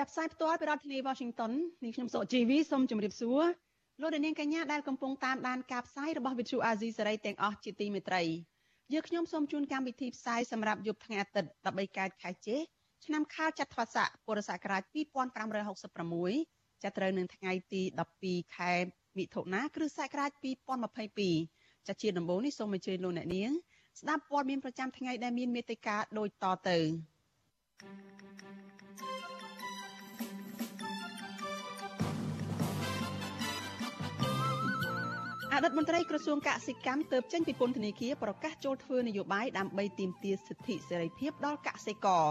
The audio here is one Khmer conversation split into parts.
ចាប់ផ្សាយផ្ទាល់ពីរដ្ឋធានី Washington នាងខ្ញុំសុជីវីសូមជម្រាបសួរលោកនាងកញ្ញាដែលកំពុងតាមដានការផ្សាយរបស់ Vuthu Azizi Serai ទាំងអស់ជាទីមេត្រីយើខ្ញុំសូមជូនកម្មវិធីផ្សាយសម្រាប់យប់ថ្ងៃអាទិត្យ13កើតខែចេឆ្នាំខាលចត្វាស័កពុរសករាជ2566ចាប់ត្រូវនឹងថ្ងៃទី12ខែមិថុនាគ្រិស្តសករាជ2022ចាជាដំបូងនេះសូមអញ្ជើញលោកអ្នកនាងស្ដាប់ព័ត៌មានប្រចាំថ្ងៃដែលមានមេត្តាដូចតទៅ អតីតមន្ត្រីក្រសួងកសិកម្មទៅចេញពីពន្ធនាគារប្រកាសចូលធ្វើនយោបាយដើម្បីទាមទារសិទ្ធិសេរីភាពដល់កសិករ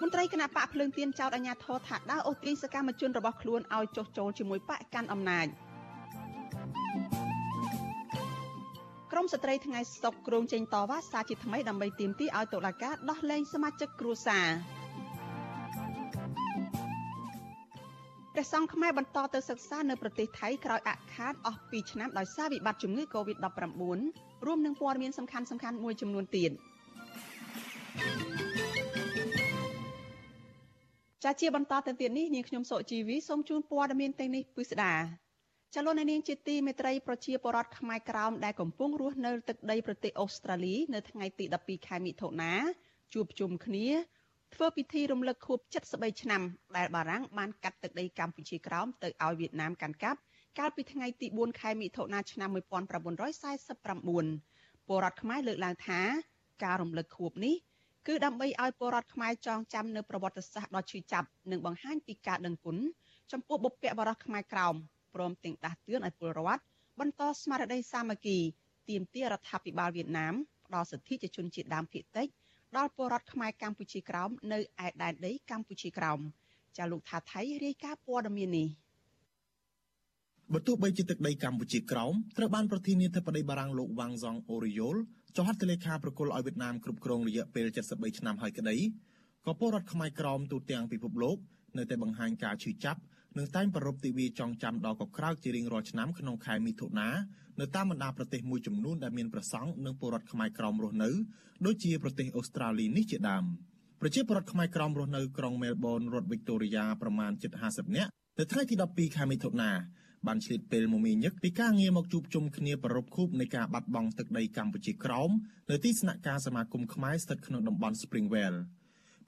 មន្ត្រីគណៈបកភ្លើងទៀនចោតអាញាធរថាដើរអូសទាញសកម្មជនរបស់ខ្លួនឲ្យចុះចូលជាមួយបកកាន់អំណាចក្រមស្ត្រីថ្ងៃសុកគ្រងចេញតវ៉ាសារជាថ្មីដើម្បីទាមទារឲ្យតុលាការដោះលែងសមាជិកគ្រួសារ ព្រះសង្ឃខ្មែរបន្តទៅសិក្សានៅប្រទេសថៃក្រោយអាក់ខាតអស់2ឆ្នាំដោយសារវិបត្តិជំងឺ Covid-19 រួមនឹងព័ត៌មានសំខាន់ៗមួយចំនួនទៀតចាជាបន្តទៅទៀតនេះនាងខ្ញុំសុជីវីសូមជូនព័ត៌មានទាំងនេះពិស្ដាចលនានាងជាទីមេត្រីប្រជាពលរដ្ឋខ្មែរក្រោមដែលកំពុងរស់នៅទឹកដីប្រទេសអូស្ត្រាលី នៅថ្ងៃទី12ខែមិថុនាជួបជុំគ្នា ធ្វើពិធីរំលឹកខួប73ឆ្នាំដែលបារាំងបានកាត់ទឹកដីកម្ពុជាក្រោមទៅឲ្យវៀតណាមកាន់កាប់កាលពីថ្ងៃទី4ខែមិថុនាឆ្នាំ1949ពលរដ្ឋខ្មែរលើកឡើងថាការរំលឹកខួបនេះគឺដើម្បីឲ្យពលរដ្ឋខ្មែរចងចាំនៅប្រវត្តិសាស្ត្រដ៏ឈឺចាប់និងបង្ហាញពីការដឹងគុណចំពោះបុព្វបុរសខ្មែរក្រោមព្រមទាំងដាស់តឿនឲ្យពលរដ្ឋបន្តស្មារតីសាមគ្គីទាមទាររដ្ឋាភិបាលវៀតណាមផ្ដល់សិទ្ធិជាជនជាតិដើមភាគតិច ដល់ពលរដ្ឋខ្មែរកម្ពុជាក្រោមនៅឯដែនដីកម្ពុជាក្រោមចាលោកថាថៃរាយការណ៍ព័ត៌មាននេះបើទោះបីជាទឹកដីកម្ពុជាក្រោមត្រូវបានប្រធានាធិបតីបារាំងលោកវ៉ាងសុងអូរីយ៉ូលចុះហត្ថលេខាប្រគល់ឲ្យវៀតណាមគ្រប់គ្រងរយៈពេល73ឆ្នាំហើយក្តីក៏ពលរដ្ឋខ្មែរក្រោមទូទាំងពិភពលោកនៅតែបង្ហាញការឈឺចាប់ និងតែងប្រារព្ធទិវាចងចាំដល់កក្រើកជារៀងរាល់ឆ្នាំក្នុងខែមិថុនានៅតាមបណ្ដាប្រទេសមួយចំនួនដែលមានប្រសង់និងពលរដ្ឋខ្មែរក្រោមរស់នៅដូចជាប្រទេសអូស្ត្រាលីនេះជាដើមប្រជាពលរដ្ឋខ្មែរក្រោមរស់នៅក្រុងមែលប៊នរដ្ឋវីកតូរីយ៉ាប្រមាណ750នាក់នៅថ្ងៃទី12ខែមិថុនាបានឆ្លៀតពេលមមាញឹកពីការងារមកជួបជុំគ្នាប្រពខូបនៃការបាត់បង់ទឹកដីកម្ពុជាក្រោមនៅទីស្នាក់ការសមាគមខ្មែរស្ថិតក្នុងតំបន់ Springwell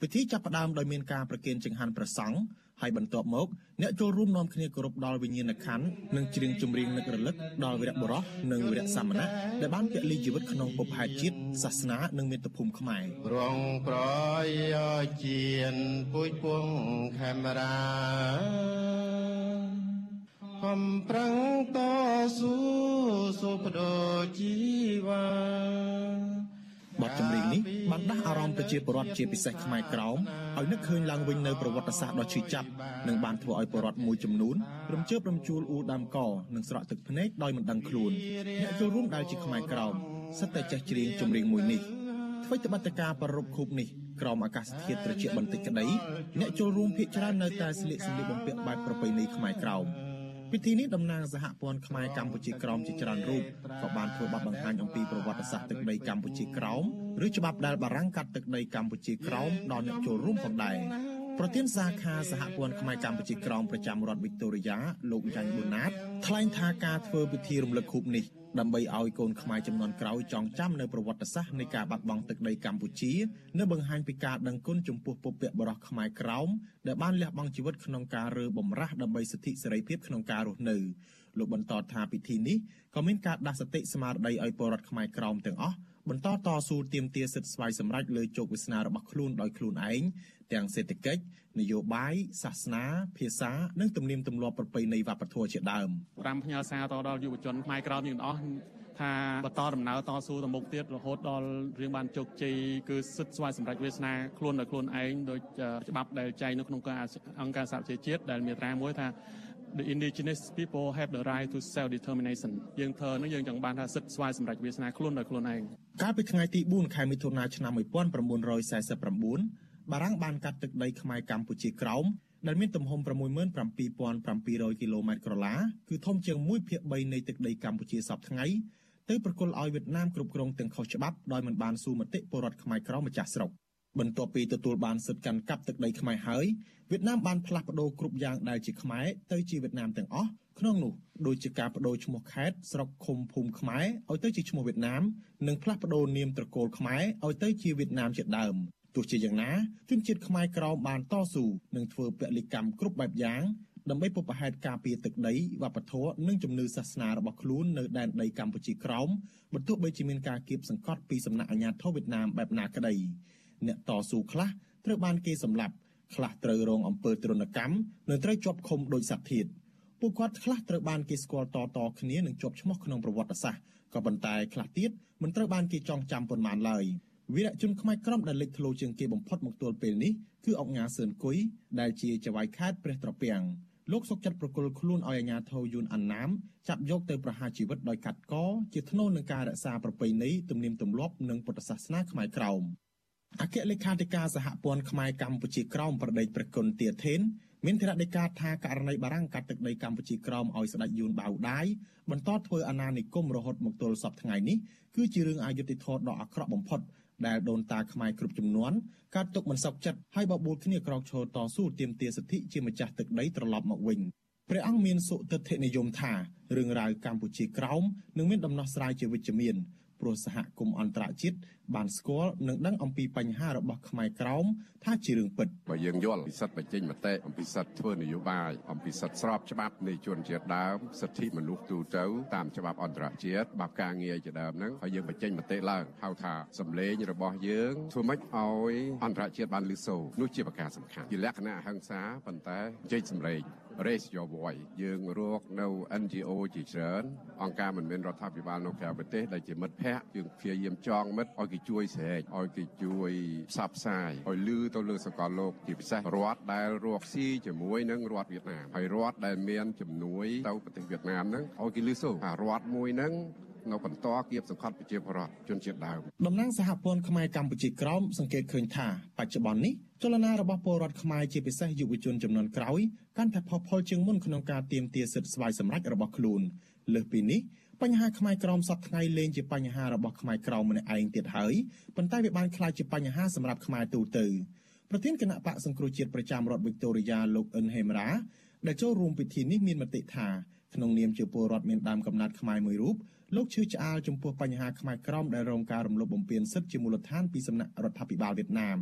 ពិធីចាប់ផ្ដើមដោយមានការប្រគេនចង្ហាន់ព្រះសង្ឃ ហើយបន្ទាប់មកអ្នកចូលរួមនាំគ្នាគោរពដល់វិញ្ញាណក្ខន្ធនិងច្រៀងចម្រៀងនឹករលឹកដល់វីរបុរសនិងវីរសាមណៈដែលបានពលីជីវិតក្នុងពុបហេតុជាតិសាសនានិងមាតុភូមិខ្មែររងប្រយោជៀនពួយពងខេមរាខំប្រឹងតស៊ូសុបដោជីវ៉ាបទ ចម្រៀងនេះបានដាស់អារម្មណ៍ប្រជាពលរដ្ឋជាពិសេសខ្មែរក្រោមឲ្យនឹកឃើញឡើងវិញនៅប្រវត្តិសាស្ត្រដ៏ឈឺចាប់និងបានធ្វើឲ្យពលរដ្ឋមួយចំនួនរំជើបរំជួលអ៊ូដើមកនិងស្រក់ទឹកភ្នែកដោយមិនដឹងខ្លួនអ្នកចូលរួមដែលជាខ្មែរក្រោមសិតតែចេះច្រៀងចម្រៀងមួយនេះធ្វើត្បិតការប្ររពខូបនេះក្រមអាកាសធាតុត្រជាក់បន្តិចក្តីអ្នកចូលរួមភាគច្រើននៅតែស្លៀកសម្លៀកបំពាក់បែបប្រពៃណីខ្មែរក្រោម ពិធីនេះតំណាងសហព័ន្ធខ្មែរកម្ពុជាក្រោមជាច្រើនរូបក៏បានធ្វើបទបង្ហាញអំពីប្រវត្តិសាស្ត្រទឹកដីកម្ពុជាក្រោមឬច្បាប់ដែលបារាំងកាត់ទឹកដីកម្ពុជាក្រោមដល់អ្នកចូលរួមផងដែរ ប្រធានសាខាសហព័ន្ធខ្មែរកម្ពុជាក្រោមប្រចាំរដ្ឋវីកតូរីយ៉ាលោកយ៉ាញ់ប៊ូណាតថ្លែងថាការធ្វើពិធីរំលឹកខួបនេះដើម្បីឲ្យកូនខ្មែរចំនួនក្រោយចងចាំនៅប្រវត្តិសាស្ត្រនៃការបាត់បង់ទឹកដីកម្ពុជានៅបង្ហាញពីការដឹងគុណចំពោះពុព្វបុរសខ្មែរក្រោមដែលបានលះបង់ជីវិតក្នុងការរើបំរាស់ដើម្បីសិទ្ធិសេរីភាពក្នុងការរស់នៅលោកបន្តថាពិធីនេះក៏មានការដាស់សតិស្មារតីឲ្យពលរដ្ឋខ្មែរក្រោមទាំងអស់បន្តតស៊ូទាមទារសិទ្ធិស្វ័យសម្រេចលើជោគវាសនារបស់ខ្លួនដោយខ្លួនឯង ទាំងសេដ្ឋកិច្ចនយោបាយសាសនាភាសានិងទំនៀមទម្លាប់ប្រពៃណីវប្បធម៌ជាដើម5ផ្ញើសារទៅដល់យុវជនខ្មែរក្រោមយើងទាំងអស់ថាបន្តដំណើរតស៊ូទៅមុខទៀតរហូតដល់រឿងបានជោគជ័យគឺសិទ្ធិស្វ័យសម្រេចវាសនាខ្លួនដោយខ្លួនឯងដោយច្បាប់ដែលចែងនៅក្នុងអង្គការសហប្រជាជាតិដែលមានត្រាមួយថា the indigenous people have the right to self determination យើងធ្វើនោះយើងចង់បានថាសិទ្ធិស្វ័យសម្រេចវាសនាខ្លួនដោយខ្លួនឯងកាលពីថ្ងៃទី4ខែមិថុនាឆ្នាំ1949 បារាំងបានកាត់ទឹកដីខ្មែរកម្ពុជាក្រោមដែលមានទំហំ67700គីឡូម៉ែត្រក្រឡាគឺធំជាង1ភាគ3នៃទឹកដីកម្ពុជាសពថ្ងៃទៅប្រគល់ឲ្យវៀតណាមគ្រប់គ្រងទាំងខុសច្បាប់ដោយមិនបានស៊ូមតិពលរដ្ឋខ្មែរក្រម្ចាស់ស្រុកបន្ទាប់ពីទទួលបានសិទ្ធិកាន់កាប់ទឹកដីខ្មែរហើយវៀតណាមបានផ្លាស់ប្ដូរគ្រប់យ៉ាងដែលជាខ្មែរទៅជាវៀតណាមទាំងអស់ក្នុងនោះដូចជាការបដូរឈ្មោះខេត្តស្រុកឃុំភូមិខ្មែរឲ្យទៅជាឈ្មោះវៀតណាមនិងផ្លាស់ប្ដូរនាមត្រកូលខ្មែរឲ្យទៅជាវៀតណាមជាដើម ទោះជាយ៉ាងណាជនជាតិខ្មែរក្រមបានតស៊ូនិងធ្វើពលិកម្មគ្រប់បែបយ៉ាងដើម្បីពុបហេតុការពារទឹកដីវប្បធម៌និងជំនឿសាសនារបស់ខ្លួននៅដែនដីកម្ពុជាក្រោមបន្ទាប់បីជាមានការគៀបសង្កត់ពីសំណាក់អាជ្ញាធរវៀតណាមបែបណាក្តីអ្នកតស៊ូខ្លះត្រូវបានគេសម្លាប់ខ្លះត្រូវរងអំពើទរណកម្មនិងត្រូវជាប់ឃុំដោយសត្វធាតពួកគាត់ខ្លះត្រូវបានគេស្គាល់តតគ្នានិងជាប់ឈ្មោះក្នុងប្រវត្តិសាស្ត្រក៏ប៉ុន្តែខ្លះទៀតមិនត្រូវបានគេចងចាំប៉ុន្មានឡើយ វីរៈជនខ្មែរក្រមដែលលេចធ្លោជាងគេបំផុតមកទល់ពេលនេះគឺអង្គការសឿនគុយដែលជាចៅហ្វាយខេតព្រះត្រពាំងលោកសុកចិត្តប្រគល់ខ្លួនឲ្យអាជ្ញាធរយួនអាណាមចាប់យកទៅប្រហារជីវិតដោយកាត់កជាធ្នូនឹងការរក្សាប្រពៃណីទំនៀមទម្លាប់និងពុទ្ធសាសនាខ្មែរក្រោមអគ្គលេខាធិការសហព័ន្ធខ្មែរកម្ពុជាក្រោមប្រដេកប្រគុណទាធេនមានធរណដីកាថាករណីបារាំងកាត់ទឹកដីកម្ពុជាក្រោមឲ្យស្ដេចយួនបាវដាយបន្តធ្វើអាណានិគមរហូតមកទល់សពថ្ងៃនេះគឺជារឿងអយុត្តិធម៌ដ៏អាក្រក់បំផុត ដែលដូនតាខ្មែរគ្រប់ចំនួនកាត់ទុកមិនសោកចិត្តហើយបបួលគ្នាក្រោកឈរតស៊ូទាមទារសិទ្ធិជាម្ចាស់ទឹកដីត្រឡប់មកវិញព្រះអង្គមានសុទិដ្ឋិនិយមថារឿងរ៉ាវកម្ពុជាក្រោមនឹងមានដំណោះស្រាយជាវិជ្ជមាន ព្រោះសហគមន៍អន្តរជាតិបានស្គាល់និងដឹងអំពីបញ្ហារបស់ខ្មែរក្រោមថាជារឿងពិតបើយើងយល់ពីសិទ្ធិបញ្ចេញមតិអំពីសិទ្ធិធ្វើនយោបាយអំពីសិទ្ធិស្របច្បាប់នៃជនជាតិដើមសិទ្ធិមនុស្សទូទៅតាមច្បាប់អន្តរជាតិបាប់ការងារជាដើមហ្នឹងហើយយើងបញ្ចេញមតិឡើងហៅថាសម្លេងរបស់យើងធ្វើម៉េចឲ្យអន្តរជាតិបានលឺសូរនោះជាប្រការសំខាន់ជាលក្ខណៈអហិង្សាប៉ុន្តែចេញសម្លេង raise your voice យើងរកនៅ NGO ជាច្រើនអង្គការមិនមែនរដ្ឋាភិបាលនៅក្រៅប្រទេសដែលជាមិត្តភ័ក្តិយើងព្យាយាមចងមិត្តឲ្យគេជួយស្រែកឲ្យគេជួយផ្សព្វផ្សាយឲ្យលឺទៅលើសកលលោកជាពិសេសរដ្ឋដែលរកស៊ីជាមួយនឹងរដ្ឋវៀតណាមហើយរដ្ឋដែលមានជំនួយទៅប្រទេសវៀតណាមហ្នឹងឲ្យគេលឺសូររដ្ឋមួយហ្នឹង នៅបន្តគៀបសង្កត់ប្រជាពលរដ្ឋជនជាតិដើមតំណាងសហព័ន្ធខ្មែរកម្ពុជាក្រោមសង្កេតឃើញថាបច្ចុប្បន្ននេះចលនារបស់ពលរដ្ឋខ្មែរជាពិសេសយុវជនចំនួនក្រោយកាន់តែផុសផុលជាងមុនក្នុងការទាមទារសិទ្ធិស្វ័យសម្រេចរបស់ខ្លួនលើសពីនេះបញ្ហាខ្មែរក្រមសពថ្ងៃលែងជាបញ្ហារបស់ខ្មែរក្រមម្នាក់ឯងទៀតហើយប៉ុន្តែវាបានក្លាយជាបញ្ហាសម្រាប់ខ្មែរទូទៅប្រធានគណៈបកសង្គ្រោះជាតិប្រចាំរដ្ឋវិកតូរីយ៉ាលោកអិនហេមរ៉ាដែលចូលរួមពិធីនេះមានមតិថាក្នុងនាមជាពលរដ្ឋមានដើមកំណត់ខ្មែរមួយរូប លោកឈឺឆ្អាលចំពោះបញ្ហាខ្មែរក្រមដែលរងការរំលោភបំពានសិទ្ធិជាមូលដ្ឋានពីសំណាក់រដ្ឋាភិបាលវៀតណាម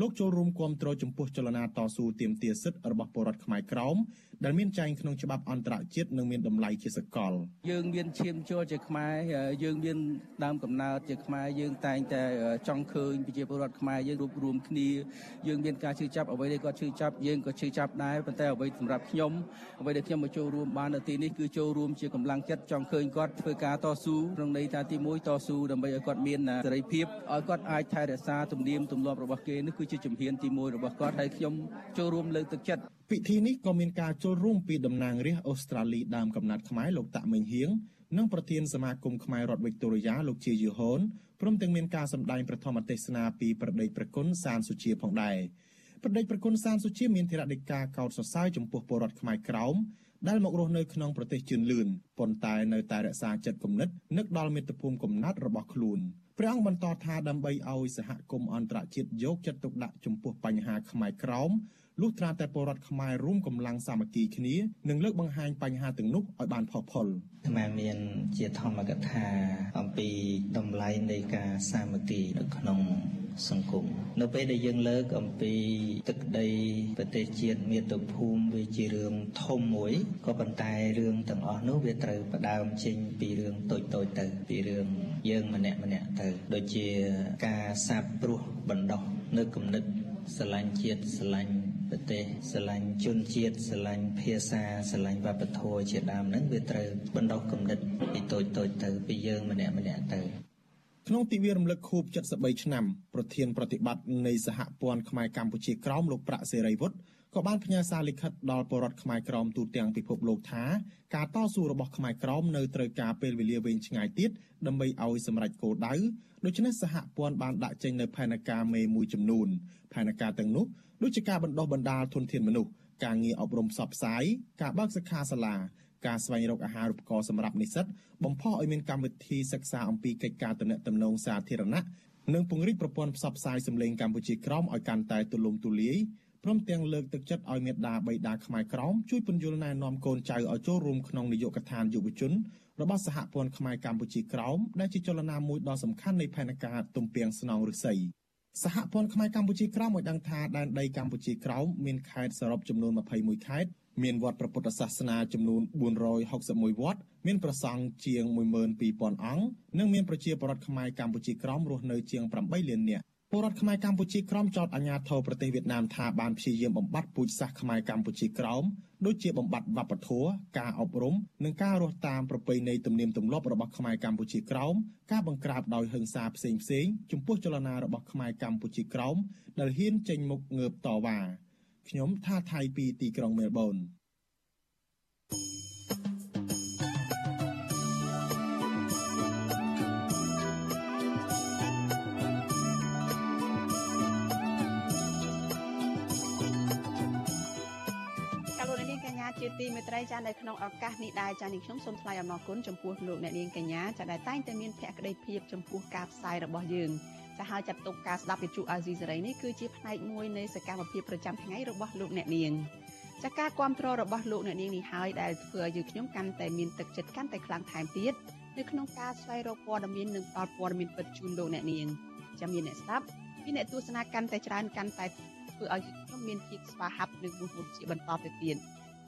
លោកចូលរួមគាំទ្រចំពោះចលនាតស៊ូទាមទារសិទ្ធិរបស់ពលរដ្ឋខ្មែរក្រមដែលមានចែងក្នុងច្បាប់អន្តរជាតិនិងមានតម្លៃជាសកលយើងមានឈាមចូលជាខ្មែរយើងមានដើមកំណើតជាខ្មែរយើងតែងតែចង់ឃើញប្រជាពលរដ្ឋខ្មែរយើងរួបរวมគ្នាយើងមានការជឿចាប់អ្វីដែលគាត់ជឿចាប់យើងក៏ជឿចាប់ដែរប៉ុន្តែអ្វីសម្រាប់ខ្ញុំអ្វីដែលខ្ញុំមកចូលរួមបាននៅទីនេះគឺចូលរួមជាកម្លាំងចិត្តចង់ឃើញគាត់ធ្វើការតស៊ូក្នុងន័យថាទី1តស៊ូដើម្បីឲ្យគាត់មានសេរីភាពឲ្យគាត់អាចថែរក្សាទំនៀមទម្លាប់របស់គេនេះគឺជាជំហានទី1របស់គាត់ហើយខ្ញុំចូលរួមលើកទឹកចិត្តពិធីនេះក៏មានការចូលរួមពីតំណាងរាស្ត្រអូស្ត្រាលីដើមកំណត់ខ្មែរលោកតាក់មេងហៀងនិងប្រធានសមាគមខ្មែររដ្ឋវិកតូរីយ៉ាលោកជាយូហូនព្រមទាំងមានការសម្ដែងប្រធមទេសនាពីប្រដេកប្រគុណសានសុជាផងដែរប្រដេកប្រគុណសានសុជាមានធរណីកាកោតសរសើរចំពោះពលរដ្ឋខ្មែរក្រោមដែលមករស់នៅក្នុងប្រទេសជឿនលឿនប៉ុន្តែនៅតែរក្សាចិត្តគំនិតនឹកដល់មាតុភូមិកំណត់របស់ខ្លួន ព្រះអង្គបន្តថាដើម្បីឲ្យសហគមន៍អន្តរជាតិយកចិត្តទុកដាក់ចំពោះបញ្ហាខ្មែរក្រោមលុះត្រាតែពលរដ្ឋខ្មែររួមកម្លាំងសាមគ្គីគ្នានិងលើកបង្ហាញបញ្ហាទាំងនោះឲ្យបានផុសផុលខ្មែរមានជាធម្មកថាអំពីតម្លៃនៃការសាមគ្គីនៅក្នុង សង្គមនៅពេលដែលយើងលើកអំពីទឹកដីប្រទេសជាតិមាតុភូមិវាជារឿងធំមួយក៏ប៉ុន្តែរឿងទាំងអស់នោះវាត្រូវផ្ដើមចេញពីរឿងតូចតូចទៅពីរឿងយើងម្នាក់ម្នាក់ទៅដូចជាការសាបព្រោះបណ្ដោះនៅគំនិតស្រឡាញ់ជាតិស្រឡាញ់ប្រទេសស្រឡាញ់ជនជាតិស្រឡាញ់ភាសាស្រឡាញ់វប្បធម៌ជាដើមហ្នឹងវាត្រូវបណ្ដោះគំនិតពីតូចតូចទៅពីយើងម្នាក់ម្នាក់ទៅ ក្នុងទិវារំលឹកខួប73ឆ្នាំប្រធានប្រតិបត្តិនៃសហព័ន្ធខ្មែរកម្ពុជាក្រោមលោកប្រាក់សេរីវុឌ្ឍក៏បានផ្ញើសារលិខិតដល់ពលរដ្ឋខ្មែរក្រោមទូទាំងពិភពលោកថាការតស៊ូរបស់ខ្មែរក្រោមនៅត្រូវការពេលវេលាវែងឆ្ងាយទៀតដើម្បីឲ្យសម្រេចគោលដៅដូច្នេះសហព័ន្ធបានដាក់ចេញនូវផែនការមេមួយចំនួនផែនការទាំងនោះដូចជាការបណ្ដុះបណ្ដាលធនធានមនុស្សការងារអប់រំផ្សព្វផ្សាយការបើកសិក្ខាសាលា ការស្វែងរកអាហារូបករណ៍សម្រាប់និស្សិតបំផុសឲ្យមានកម្មវិធីសិក្សាអំពីកិច្ចការទំនាក់ទំនងសាធារណៈនិងពង្រីកប្រព័ន្ធផ្សព្វផ្សាយសម្លេងកម្ពុជាក្រោមឲ្យកាន់តែទូលំទូលាយព្រមទាំងលើកទឹកចិត្តឲ្យមេដាបៃតាខ្មែរក្រមជួយពន្យល់ណែនាំកូនចៅឲ្យចូលរួមក្នុងនយោបាយកឋានយុវជនរបស់សហព័ន្ធខ្មែរកម្ពុជាក្រោមដែលជាចលនាមួយដ៏សំខាន់នៃផែនការទំពាំងស្នងឫស្សីសហព័ន្ធខ្មែរកម្ពុជាក្រោមឲ្យដឹងថាដែនដីកម្ពុជាក្រោមមានខេត្តសរុបចំនួន21ខេត្ត មានវត្តព្រះពុទ្ធសាសនាចំនួន461វត្តមានប្រសង់ជាង12000អង្គនិងមានប្រជាពលរដ្ឋខ្មែរកម្ពុជាក្រោមរស់នៅជាង8លាននាក់ពលរដ្ឋខ្មែរកម្ពុជាក្រោមចោតអាញាធរប្រទេសវៀតណាមថាបានព្យាយាមបំបត្តិពូជសាសន៍ខ្មែរកម្ពុជាក្រោមដូចជាបំបត្តិវប្បធម៌ការអប់រំនិងការរស់តាមប្រពៃណីទំនៀមទម្លាប់របស់ខ្មែរកម្ពុជាក្រោមការបង្ក្រាបដោយហិង្សាផ្សេងផ្សេងចំពោះចលនារបស់ខ្មែរកម្ពុជាក្រោមដែលហ៊ានចេញមុខងើបតវ៉ា ខ្ញុំថាថៃពីទីក្រុងមែលប៊នជាទីមេត្រីចានៅក្នុងឱកាសនេះដែរចានាងខ្ញុំសូមថ្លែងអំណរគុណចំពោះលោកអ្នកនាងកញ្ញាចាដែលតែងតែមានភក្ដីភាពចំពោះការផ្សាយរបស់យើង ចាហើយចាត់ទុកការស្ដាប់វិទ្យុអាស៊ីសេរីនេះគឺជាផ្នែកមួយនៃសកម្មភាពប្រចាំថ្ងៃរបស់លោកអ្នកនាងចាការគ្រប់គ្រងរបស់លោកអ្នកនាងនេះហើយដែលធ្វើឲ្យយើងខ្ញុំកាន់តែមានទឹកចិត្តកាន់តែខ្លាំងថែមទៀតនៅក្នុងការស្វែងរកព័ត៌មាននិងផ្តល់ព័ត៌មានពិតជូនលោកអ្នកនាងចាំមានអ្នកស្ដាប់មានអ្នកទស្សនាកាន់តែច្រើនកាន់តែធ្វើឲ្យខ្ញុំមានភាពស្វាហាប់និងមោះមុតជាបន្តទៅទៀត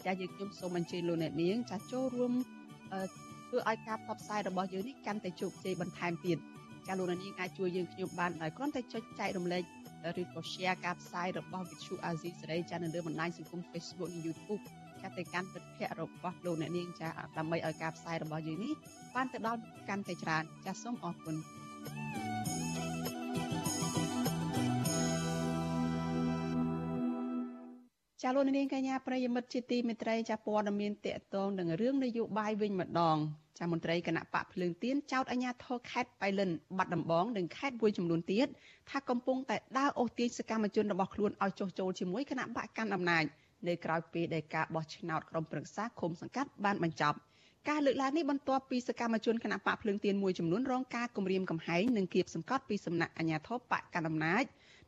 ចាស់យើងខ្ញុំសូមអញ្ជើញលោកអ្នកនាងចាស់ចូលរួមធ្វើឲ្យការផ្សព្វផ្សាយរបស់យើងនេះកាន់តែជោគជ័យបន្ថែមទៀត ចាស់លោកអ្នកនាងអាចជួយយើងខ្ញុំបានដោយគ្រាន់តែចុចចែករំលែកឬក៏ share ការផ្សាយរបស់ Vithu Azizi សេរីចានៅលើបណ្ដាញសង្គម Facebook និង YouTube ចាទៅកាន់មិត្តភ័ក្តិរបស់លោកអ្នកនាងចាដើម្បីឲ្យការផ្សាយរបស់យើងនេះបានទៅដល់កាន់តែច្រើនចាសូមអរគុណចាលោកនាងកញ្ញាប្រិយមិត្តជាទីមេត្រីចាព័ត៌មានតកតងនឹងរឿងនយោបាយវិញម្ដង ចាមន្ត្រីគណៈបកភ្លើងទៀនចោតអាញាធរខេត្តបៃលិនបាត់ដំបងនិងខេត្តមួយចំនួនទៀតថាកំពុងតែដើរអូសទាញសកម្មជនរបស់ខ្លួនឲ្យចុះចូលជាមួយគណៈបកកាន់អំណាចនៅក្រៅពេលដែលការបោះឆ្នោតក្រុមប្រឹក្សាឃុំសង្កាត់បានបញ្ចប់ការលើកឡើងនេះបន្ទាប់ពីសកម្មជនគណៈបកភ្លើងទៀនមួយចំនួនរងការគំរាមកំហែងនិងគៀបសង្កត់ពីសំណាក់អាជ្ញាធរបកកណ្ដាលអំណាច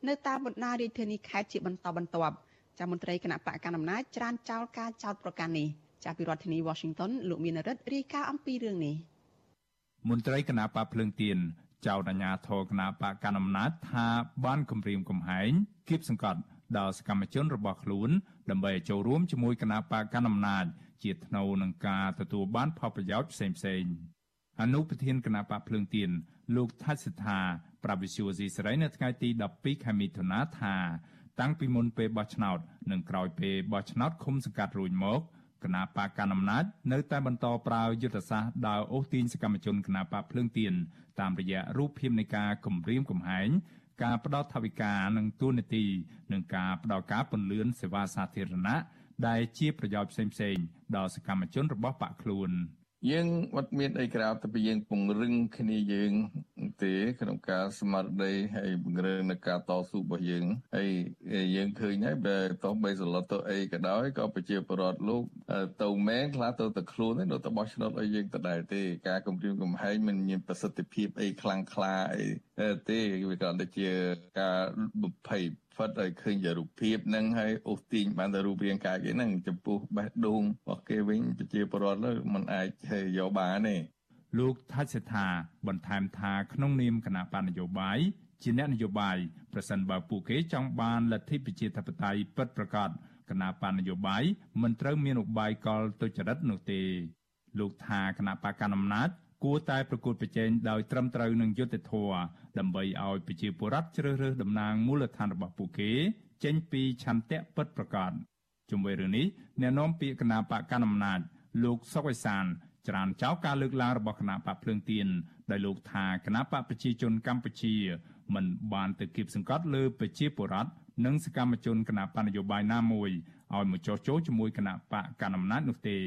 នៅតាមបណ្ដារាជធានីខេត្តជាបន្តបន្ទាប់ចាមន្ត្រីគណៈបកកណ្ដាលអំណាចច្រានចោលការចោទប្រកាន់នេះ ចាពីរដ្ឋធានី Washington លោកមានរិទ្ធរាយការណ៍អំពីរឿងនេះមន្ត្រីគណៈបកភ្លើងទៀនចោទអាជ្ញាធរគណៈបកកណ្ដាលអំណាចថាបានគំរាមកំហែងគៀបសង្កត់ដល់សកម្មជនរបស់ខ្លួន ដើម្បីចូលរួមជាមួយគណៈបកកណ្ដាលអំណាចជាថ្នូវនឹងការទទួលបានផលប្រយោជន៍ផ្សេងផ្សេងអនុប្រធានគណៈបកភ្លើងទៀនលោកថាសិដ្ឋាប្រាវិសុយស៊ីសេរីនៅថ្ងៃទី12ខែមិថុនាថា តាំងពីមុនពេលបោះឆ្នោត និងក្រោយពេលបោះឆ្នោតឃុំសង្កាត់រួចមក គណៈបកកណ្ដាលអំណាចនៅតែបន្តប្រើយុទ្ធសាស្ត្រដើរអូសទាញសកម្មជនគណៈបកភ្លើងទៀនតាមរយៈរូបភាពនៃការគំរាមកំហែងការផ្ដោតថវិកានិងទូនាទីនិងការផ្ដោតការពន្លឿនសេវាសាធារណៈដែលជាប្រយោជន៍ផ្សេងៗដល់សកម្មជនរបស់បកខ្លួន។ យើងអត់មានអីក្រៅតែពីយើងពង្រឹងគ្នាយើងទេក្នុងការស្មារតីហើយពង្រឹងនៅការតស៊ូរបស់យើងហើយយើងឃើញហើយបើតោះបីសឡុតទៅអីក៏ដោយក៏ប្រជាពលរដ្ឋលោកទៅមែនខ្លះទៅតែខ្លួនទេនៅតែបោះឆ្នោតឲ្យយើងដដែលទេការគម្រាមកំហែងមិនមានប្រសិទ្ធភាពអីខ្លាំងក្លាអីទេវាគ្រាន់តែជាការបំភ័យ ផិតឲ្យឃើញជារូបភាពនឹងហើយអូសទាញបានតែរូបរាងកាយគេហ្នឹងចំពោះបេះដូងរបស់គេវិញប្រជាពលរដ្ឋនោះมันអាចយកបានទេលោកថាច់សេដ្ឋាបន្ថែមថាក្នុងនាមគណៈបណ្ឌនយោបាយជាអ្នកនយោបាយប្រសិនបើពួកគេចង់បានលទ្ធិប្រជាធិបតេយ្យពិតប្រាកដគណៈបកនយោបាយមិនត្រូវមានឧបាយកលទុច្ចរិតនោះទេ លោកថាគណៈបកកណ្ដាលអំណាចគួរតែប្រកួតប្រជែងដោយត្រឹមត្រូវនឹងយុត្តិធម៌ ដើម្បីឲ្យប្រជាពលរដ្ឋជ្រើសរើសតំណាងមូលដ្ឋានរបស់ពួកគេ ចេញពីឆន្ទៈពិតប្រាកដជុំវិញរឿងនេះអ្នកនាំពាក្យគណៈបកកណ្ដាលអំណាចលោកសុកអេសានច្រានចោលការលើកឡើងរបស់គណៈបកភ្លើងទៀនដោយលោកថាគណៈបកប្រជាជនកម្ពុជាមិនបានទៅគៀបសង្កត់លើប្រជាពលរដ្ឋនិងសកម្មជនគណៈបកនយោបាយណាមួយឲ្យមកចោះចូលជាមួយគណៈបកកណ្ដាលអំណាចនោះទេ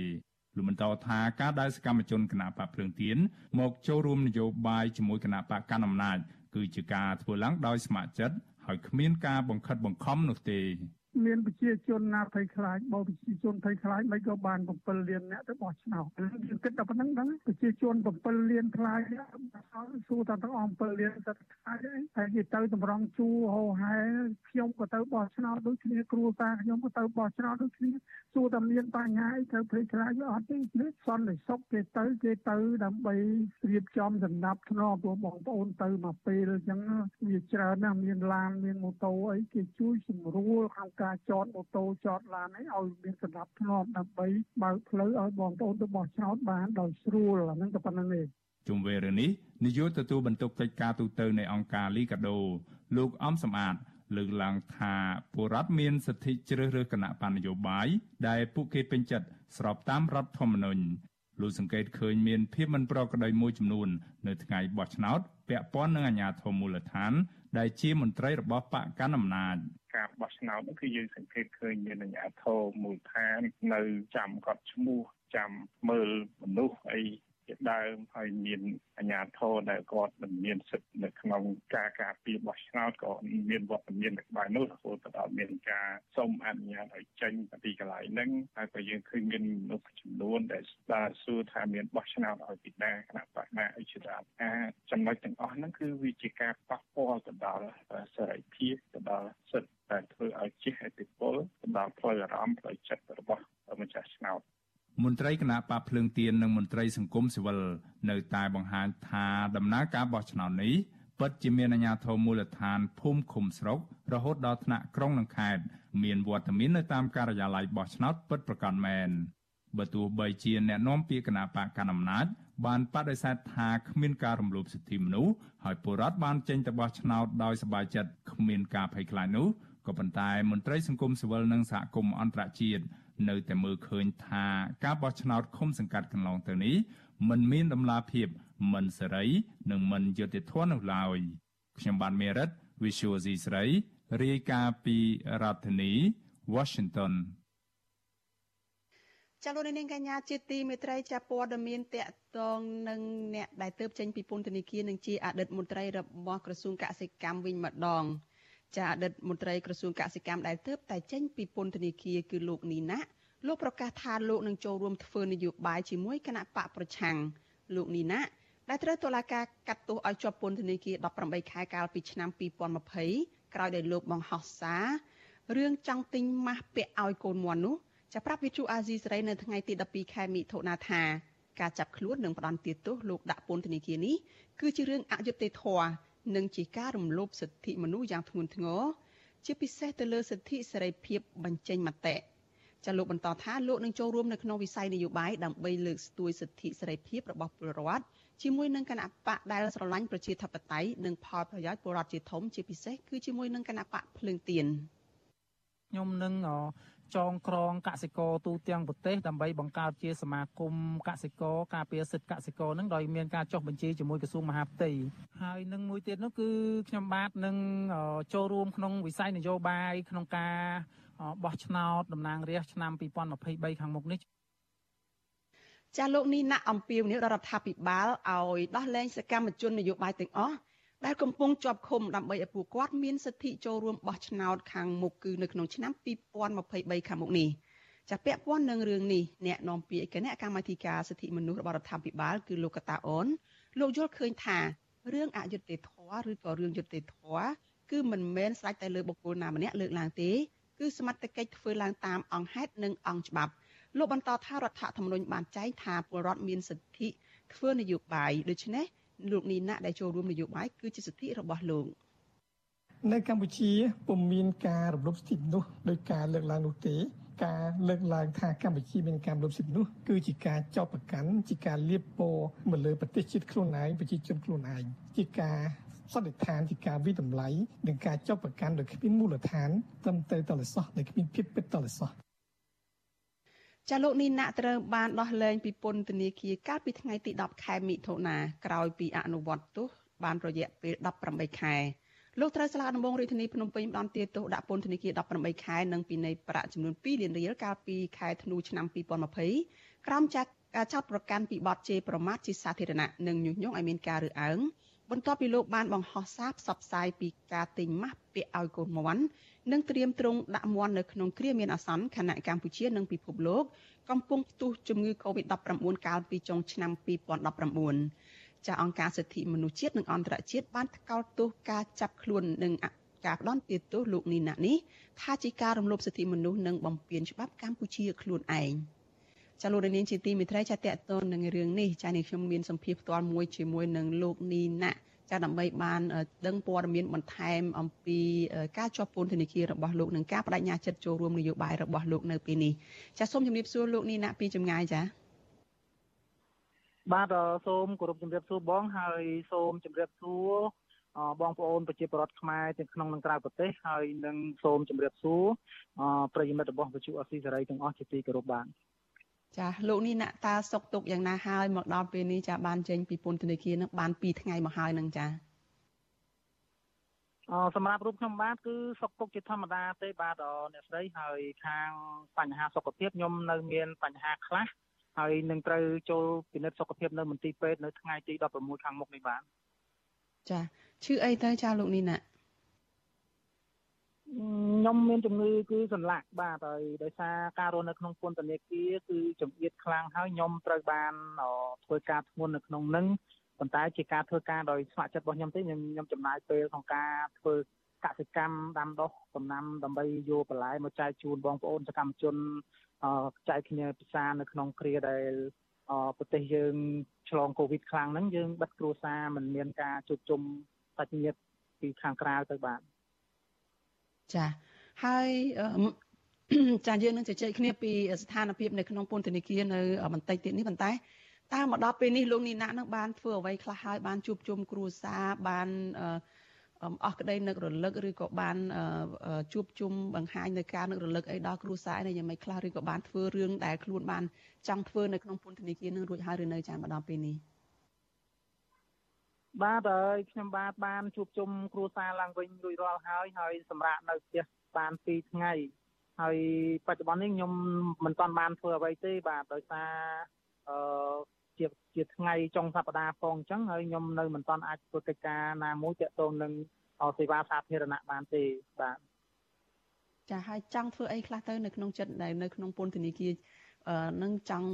លោកបន្តថាការដែលសកម្មជនគណៈបកភ្លើងទៀនមកចូលរួមនយោបាយជាមួយគណៈបកកណ្ដាលអំណាច គឺជាការធ្វើឡើងដោយស្ម័គ្រចិត្តហើយគ្មានការបង្ខិតបង្ខំនោះទេ មានប្រជាជនណាភ័យខ្លាចបើប្រជាជនភ័យខ្លាចមិនក៏បាន7លានអ្នកទៅបោះឆ្នោតយើងគិតតែប៉ុណ្្នឹងហ្នឹងប្រជាជន7លានខ្លាចសួរតែទាំងអស់7លានទៅខ្លាចអីតែគេទៅតម្រង់ជួរហោហែខ្ញុំក៏ទៅបោះឆ្នោតដូចគ្នាគ្រួសារខ្ញុំក៏ទៅបោះឆ្នោតដូចគ្នាសួរតែមានបញ្ហាអីត្រូវភ័យខ្លាចវាអត់ទេសន្តិសុខគេទៅគេទៅដើម្បីរៀបចំសម្ដាប់ធ្នាប់ព្រោះបងប្អូនទៅមកពេលអញ្ចឹងវាច្រើនណាស់មានឡានមានម៉ូតូអីគេជួយសម្រួលក្នុងការចតម៉ូតូចតឡានអីឲ្យមានសណ្ដាប់ធ្នាប់ដើម្បីបើកផ្លូវឲ្យបងប្អូនទៅបោះឆ្នោតបានដោយស្រួលអាហ្នឹងក៏ប៉ុណ្្នឹងទេជុំវិញរឿងនេះនាយកទទួលបន្ទុកកិច្ចការទូតនៃអង្គការលីកាដូលោកអំសំអាតលើកឡើងថាពលរដ្ឋមានសិទ្ធិជ្រើសរើសគណៈបណ្ឌនយោបាយដែលពួកគេពេញចិត្តស្របតាមរដ្ឋធម្មនុញ្ញលោកសង្កេតឃើញមានភាពមិនប្រក្រតីមួយចំនួន នៅថ្ងៃបោះឆ្នោតពាក់ព័ន្ធនឹងអាជ្ញាធរមូលដ្ឋាន ដែលជាមន្ត្រីរបស់បកកណ្ដាលអំណាច ការបោះឆ្នោតនោះគឺយើងសង្កេតឃើញមានអាជ្ញាធរមូលដ្ឋាននៅចាំកត់ឈ្មោះចាំមើលមនុស្សអីជាដើមហើយមានអាជ្ញាធរដែលគាត់មិនមានសិទ្ធិនៅក្នុងការការពារបោះឆ្នោតក៏មានវត្តមាននៅក្បែរនោះរហូតដល់មានការសុំអនុញ្ញាតឲ្យចេញពីកន្លែងហ្នឹងហើយក៏យើងឃើញមានមនុស្សចំនួនដែលស្ដារសួរថាមានបោះឆ្នោតឲ្យពីណាគណៈបកណាអីជាដើមអាចំណុចទាំងអស់ហ្នឹងគឺវាជាការប៉ះពាល់ទៅដល់សេរីភាពទៅដល់សិទ្ធិតែធ្វើឲ្យជិះឥទ្ធិពលទៅដល់ផ្លូវអារម្មណ៍ផ្លូវចិត្តរបស់ម្ចាស់ឆ្នោតមន្ត្រីគណៈបកភ្លើងទៀននិងមន្ត្រីសង្គមស៊ីវិលនៅតែបង្ហាញថាដំណើរការបោះឆ្នោតនេះពិតជាមានអាជ្ញាធរមូលដ្ឋានភូមិឃុំស្រុករហូតដល់ថ្នាក់ក្រុងនិងខេត្តមានវត្តមាននៅតាមការិយាល័យបោះឆ្នោតពិតប្រាកដមែនបើទោះបីជាអ្នកនាំពាក្យគណៈបកកណ្ដាលអំណាចបានបដិសេធថាគ្មានការរំលោភសិទ្ធិមនុស្សហើយពលរដ្ឋបានចេញទៅបោះឆ្នោតដោយសប្បាយចិត្តគ្មានការភ័យខ្លាចនោះក៏ប៉ុន្តែមន្ត្រីសង្គមស៊ីវិលនិងសហគមន៍អន្តរជាតិ នៅតែមើលឃើញថាការបោះឆ្នោតឃុំសង្កាត់កន្លងទៅនេះមិនមានដំណាភាពមិនសេរី និងមិនយុត្តិធម៌នោះឡើយខ្ញុំបានមេរិត Visual C ស្រីរាយការណ៍ពីរដ្ឋធានី Washington ចាលោកនាងកញ្ញាជាទីមេត្រីចាព័ត៌មានតកតងនឹងអ្នកដែលទៅចេញពីពន្ធនាគារនឹងជាអតីតមន្ត្រីរបស់ក្រសួងកសិកម្មវិញម្ដង ចាអតីតមន្ត្រីក្រសួងកសិកម្មដែលទៅតែចេញពីពន្ធនាគារគឺលោកនីណាលោកប្រកាសថាលោកនឹងចូលរួមធ្វើនយោបាយជាមួយគណៈបកប្រឆាំងលោកនីណាដែលត្រូវតុលាការកាត់ទោសឲ្យជាប់ពន្ធនាគារ18ខែកាលពីឆ្នាំ2020ក្រោយដែលលោកបង្ហោះសាររឿងចង់ទិញម៉ាស់ពាក់ឲ្យកូនមន់នោះចាប្រាប់វិទ្យុអាស៊ីសេរីនៅថ្ងៃទី12ខែមិថុនាថាការចាប់ខ្លួននិងផ្ដន់ទាទោសលោកដាក់ពន្ធនាគារនេះគឺជារឿងអយុត្តិធម៌ និងជាការរំលោភសិទ្ធិមនុស្សយ៉ាងធ្ងន់ធ្ងរជាពិសេសទៅលើសិទ្ធិសេរីភាពបញ្ចេញមតិចាលោកបន្តថាលោកនឹងចូលរួមនៅក្នុងវិស័យនយោបាយដើម្បីលើកស្ទួយសិទ្ធិសេរីភាពរបស់ពលរដ្ឋជាមួយនឹងគណៈបកដែលស្រឡាញ់ប្រជាធិបតេយ្យនិងផលប្រយោជន៍ពលរដ្ឋជាធំជាពិសេសគឺជាមួយនឹងគណៈបកភ្លើងទៀនខ្ញុំនឹង ចងក្រងកសិករទូទាំងប្រទេសដើម្បីបង្កើតជាសមាគមកសិករការពារសិទ្ធិកសិករនឹងដោយមានការចុះបញ្ជីជាមួយក្រសួងមហាផ្ទៃហើយនឹងមួយទៀតនោះគឺខ្ញុំបាទនឹងចូលរួមក្នុងវិស័យនយោបាយក្នុងការបោះឆ្នោតតំណាងរាស្ត្រឆ្នាំ2023ខាងមុខនេះចាលោកនេះណាក់អំពីវនីរដ្ឋាភិបាលឲ្យដោះលែងសកម្មជននយោបាយទាំងអស់ ដែលកំពុងជាប់ឃុំដើម្បីឲ្យពួកគាត់មានសិទ្ធិចូលរួមបោះឆ្នោតខាងមុខគឺនៅក្នុងឆ្នាំ2023ខាងមុខនេះចាពាក់ព័ន្ធនឹងរឿងនេះអ្នកនាំពាក្យគណៈកម្មាធិការសិទ្ធិមនុស្សរបស់រដ្ឋាភិបាលគឺលោកកតាអូនលោកយល់ឃើញថារឿងអយុត្តិធម៌ឬក៏រឿងយុត្តិធម៌គឺមិនមែនស្រេចតែលើបុគ្គលណាម្នាក់លើកឡើងទេ គឺសមត្ថកិច្ចធ្វើឡើងតាមអង្គហេតុនិងអង្គច្បាប់លោកបន្តថារដ្ឋធម្មនុញ្ញបានចែងថាពលរដ្ឋមានសិទ្ធិធ្វើនយោបាយដូច្នេះ លោកនីណាដែលចូលរួមនយោបាយគឺជាសិទ្ធិរបស់លោកនៅកម្ពុជាពុំមានការរំលោភសិទ្ធិមនុស្សដោយការលើកឡើងនោះទេការលើកឡើងថាកម្ពុជាមានការលុបសិទ្ធិនោះគឺជាការចោទប្រកាន់ជាការលៀបពណ៌មកលើប្រទេសជាតិខ្លួនឯងប្រជាជនខ្លួនឯងជាការសន្និដ្ឋានជាការវិតម្លៃនិងការចោទប្រកាន់ដោយគ្មានមូលដ្ឋានត្រឹមត្រូវតលសោះដែលគ្មានភាពពិតតលសោះ ចាលោកនីណាក់ត្រូវបានដោះលែងពីពន្ធនាគារកាលពីថ្ងៃទី10ខែមិថុនាក្រោយពីអនុវត្តទោសបានរយៈពេល18ខែលោកត្រូវស្លាកដំបងរាជធានីភ្នំពេញបានទាទោសដាក់ពន្ធនាគារ18ខែនិងពិន័យប្រាក់ចំនួន2លានរៀលកាលពីខែធ្នូឆ្នាំ2020ក្រោមចាត់ការចោទប្រកាន់ពីបទជេរប្រមាថជាសាធារណៈនិងញុះញង់ឲ្យមានការរើសអើងបន្ទាប់ពីលោកបានបង្ហោះសារផ្សព្វផ្សាយពីការទិញម៉ាស់ពាក់ឲ្យកូនមន់ និងត្រៀមទ្រង់ដាក់មន់នៅក្នុងគ្រាមានអាសន្នខណៈកម្ពុជានិងពិភពលោកកំពុងផ្ទុះជំងឺ Covid-19 កាលពីចុងឆ្នាំ2019ចាអង្គការសិទ្ធិមនុស្សជាតិនិងអន្តរជាតិបានថ្កោលទោសការចាប់ខ្លួននិងការផ្ដន់ទាទោសលោកនីណានេះថាជាការរំលោភសិទ្ធិមនុស្សនិងបំពានច្បាប់កម្ពុជាខ្លួនឯងចាលោករនាងជាទីមេត្រីចាតកតននឹងរឿងនេះចានេះខ្ញុំមានសម្ភារផ្ទាល់មួយជាមួយនឹងលោកនីណា ចាដើម្បីបានដឹងព័ត៌មានបន្ថែមអំពីការជាប់ពន្ធនាគាររបស់លោកនិងការបដិញ្ញាចិត្តចូលរួមនយោបាយរបស់លោកនៅពេលនេះចាសូមជម្រាបសួរលោកនីណាពីចម្ងាយចាបាទសូមគោរពជំរាបសួរបងហើយសូមជម្រាបសួរបងប្អូនប្រជាពលរដ្ឋខ្មែរទាំងក្នុងនិងក្រៅប្រទេសហើយនឹងសូមជម្រាបសួរប្រិយមិត្តរបស់វិទ្យុអស៊ីសេរីទាំងអស់ជាទីគោរពបាទ ចាលោកនេះអ្នកតាសុកទុកយ៉ាងណាហើយមកដល់ពេលនេះចាបានចេញពីពន្ធនាគារនឹងបាន2ថ្ងៃមកហើយនឹងចាអសម្រាប់រូបខ្ញុំបាទគឺសុខទុក្ខជាធម្មតាទេបាទអ្នកស្រីហើយខាងបញ្ហាសុខភាពខ្ញុំនៅមានបញ្ហាខ្លះហើយនឹងត្រូវចូលពិនិត្យសុខភាពនៅមន្ទីរពេទ្យនៅថ្ងៃទី16ខាងមុខនេះបាទចាឈឺអីទៅចាលោកនេះណា ខ្ញុំមានជំងឺគឺសន្លាក់បាទហើយដោយសារការរស់នៅក្នុងពន្ធនាគារគឺចំអៀតខ្លាំងហើយខ្ញុំត្រូវបានធ្វើការធ្ងន់នៅក្នុងនឹងប៉ុន្តែជាការធ្វើការដោយស្ម័គ្រចិត្តរបស់ខ្ញុំទេខ្ញុំខ្ញុំចំណាយពេលក្នុងការធ្វើកសិកម្មដាំដុះដំណាំដើម្បីយកបន្លែមកចែកជូនបងប្អូនសកម្មជនចែកគ្នាពិសានៅក្នុងគ្រាដែលប្រទេសយើងឆ្លងកូវីដខ្លាំងហ្នឹងយើងបិទគ្រួសារមិនមានការជួបជុំសាច់ញាតិពីខាងក្រៅទៅបាទ ចាហើយចាយើងនឹងជជែកគ្នាពីស្ថានភាពនៅក្នុងពន្ធនាគារនៅបន្តិចទៀតនេះប៉ុន្តែតើមកដល់ពេលនេះលោកនីណានឹងបានធ្វើអ្វីខ្លះហើយបានជួបជុំគ្រួសារបានអឺអស់ក្តីនឹករលឹកឬក៏បានជួបជុំបង្ហាញនៅការនឹករលឹកអីដល់គ្រួសារនេះយ៉ាងម៉េចខ្លះឬក៏បានធ្វើរឿងដែលខ្លួនបានចង់ធ្វើនៅក្នុងពន្ធនាគារនឹងរួចហើយឬនៅចាំមកដល់ពេលនេះ បាទហើយខ្ញុំបាទបានជួបជុំគ្រួសារឡើងវិញរួចរាល់ហើយហើយសម្រាប់នៅផ្ទះបាន2ថ្ងៃហើយបច្ចុប្បន្ននេះខ្ញុំមិនទាន់បានធ្វើអ្វីទេបាទដោយសារអឺជាជាថ្ងៃចុងសប្តាហ៍ផងអញ្ចឹងហើយខ្ញុំនៅមិនទាន់អាចធ្វើកិច្ចការណាមួយទាក់ទងនឹងសេវាសាធារណៈបានទេបាទចាហើយចង់ធ្វើអីខ្លះទៅនៅក្នុងចិត្តដែលនៅក្នុងពន្ធនាគារអឺនឹងចង់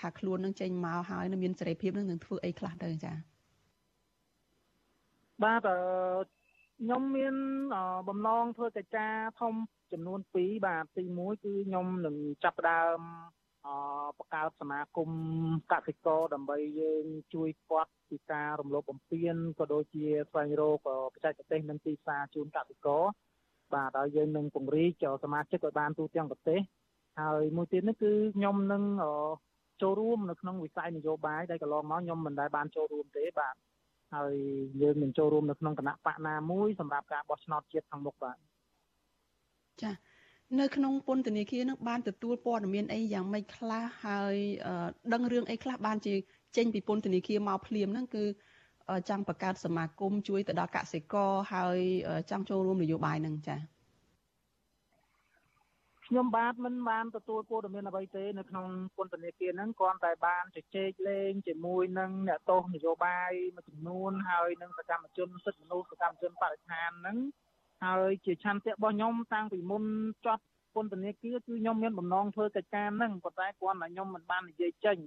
ថាខ្លួននឹងចេញមកហើយនឹងមានសេរីភាពនឹងនឹងធ្វើអីខ្លះទៅចា បាទអឺខ្ញុំមានបំណងធ្វើកិច្ចការធំចំនួន2បាទទី1គឺខ្ញុំនឹងចាប់ផ្ដើមបង្កើតសមាគមកសិករដើម្បីយើងជួយគាត់ពីការរំលោភបំពានក៏ដូចជាស្វែងរកបច្ចេកទេសនិងទីផ្សារជូនកសិករបាទហើយយើងនឹងពង្រីកសមាជិកឲ្យបានទូទាំងប្រទេសហើយមួយទៀតនេះគឺខ្ញុំនឹងចូលរួមនៅក្នុងវិស័យនយោបាយដែលកន្លងមកខ្ញុំមិនដែលបានចូលរួមទេបាទ ហើយយើងនឹងចូលរួមនៅក្នុងគណៈបកណាមួយសម្រាប់ការបោះឆ្នោតជាតិខាងមុខបាទចា៎នៅក្នុងពន្ធនាគារនឹងបានទទួលព័ត៌មានអីយ៉ាងម៉េចខ្លះហើយដឹងរឿងអីខ្លះបានជាចេញពីពន្ធនាគារមកភ្លាមហ្នឹងគឺចង់បង្កើតសមាគមជួយទៅដល់កសិករហើយចង់ចូលរួមនយោបាយហ្នឹងចា៎ ខ្ញុំបាទមិនបានទទួលព័ត៌មានអ្វីទេនៅក្នុងពន្ធនាគារហ្នឹងគ្រាន់តែបានជជែកលេងជាមួយនឹងអ្នកទោសនយោបាយមួយចំនួនហើយនឹងសកម្មជនសិទ្ធិមនុស្សសកម្មជនបរិស្ថានហ្នឹងហើយជាឆន្ទៈរបស់ខ្ញុំតាំងពីមុនចប់ពន្ធនាគារគឺខ្ញុំមានបំណងធ្វើកិច្ចការហ្នឹងប៉ុន្តែគ្រាន់តែខ្ញុំមិនបាននិយាយចេញ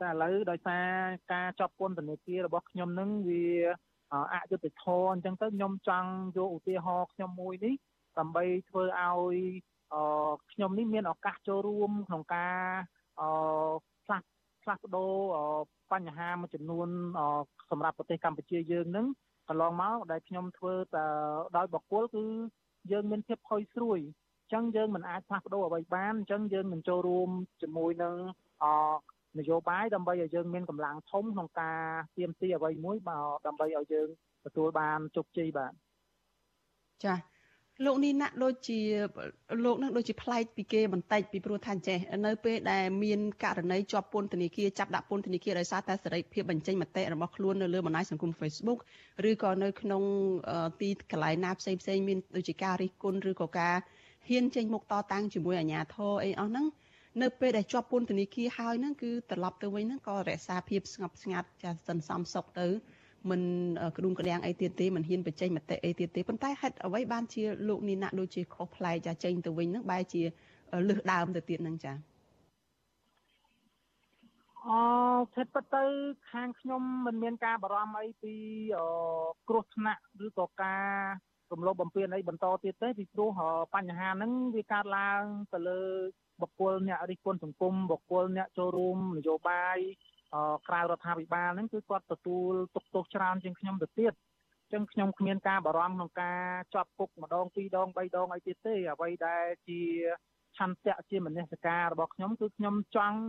តែឥឡូវដោយសារការចប់ពន្ធនាគាររបស់ខ្ញុំហ្នឹងវាអយុត្តិធម៌អញ្ចឹងទៅខ្ញុំចង់យកឧទាហរណ៍ខ្ញុំមួយនេះដើម្បីធ្វើឲ្យ អឺខ្ញុំនេះមានឱកាសចូលរួមក្នុងការអឺផ្លាស់ផ្លាស់ប្ដូរបញ្ហាមួយចំនួនសម្រាប់ប្រទេសកម្ពុជាយើងនឹងកន្លងមកដែលខ្ញុំធ្វើតដោយបកគលគឺយើងមានភាពផុយស្រួយអញ្ចឹងយើងមិនអាចផ្លាស់ប្ដូរអ្វីបានអញ្ចឹងយើងមិនចូលរួមជាមួយនឹងអនយោបាយដើម្បីឲ្យយើងមានកម្លាំងធំក្នុងការទៀមទីអ្វីមួយដើម្បីឲ្យយើងទទួលបានជោគជ័យបាទចា៎ លោកនេះណាក់ដូចជាលោកនឹងដូចជាប្លែកពីគេបន្តិចពីព្រោះថាចេះនៅពេលដែលមានករណីជាប់ពន្ធនាគារចាប់ដាក់ពន្ធនាគារដោយសារតែសេរីភាពបញ្ចេញមតិរបស់ខ្លួននៅលើបណ្ដាញសង្គម Facebook ឬក៏នៅក្នុងទីកន្លែងណាផ្សេងផ្សេងមានដូចជាការរិះគន់ឬក៏ការហ៊ានចេញមុខតតាំងជាមួយអាជ្ញាធរអីអស់ហ្នឹងនៅពេលដែលជាប់ពន្ធនាគារហើយហ្នឹងគឺត្រឡប់ទៅវិញហ្នឹងក៏រក្សាភាពស្ងប់ស្ងាត់ចាសន្សំសុខទៅ មិនក្ដួងក្ដាំងអីទៀតទេមិនហ៊ានបញ្ចេញមតិអីទៀតទេប៉ុន្តែហេតុអ្វីបានជាលោកនីណាដូចជាខុសប្លែកចាចេញទៅវិញហ្នឹងបែរជាលឹះដើមទៅទៀតហ្នឹងចាអធិបតេយ្យខាងខ្ញុំមិនមានការបារម្ភអីពីគ្រោះថ្នាក់ឬក៏ការរំលោភបំពានអីបន្តទៀតទេពីព្រោះបញ្ហាហ្នឹងវាកើតឡើងទៅលើបុគ្គលអ្នករិះគន់សង្គមបុគ្គលអ្នកចូលរួមនយោបាយ ក្រៅរដ្ឋាភិបាលហ្នឹងគឺគាត់ទទួលទុកទោសច្រើនជាងខ្ញុំទៅទៀតអញ្ចឹងខ្ញុំគ្មានការបារម្ភក្នុងការជាប់គុកម្ដងពីរដងបីដងអីទៀតទេអ្វីដែលជាឆន្ទៈជាមនសិការរបស់ខ្ញុំគឺខ្ញុំចង់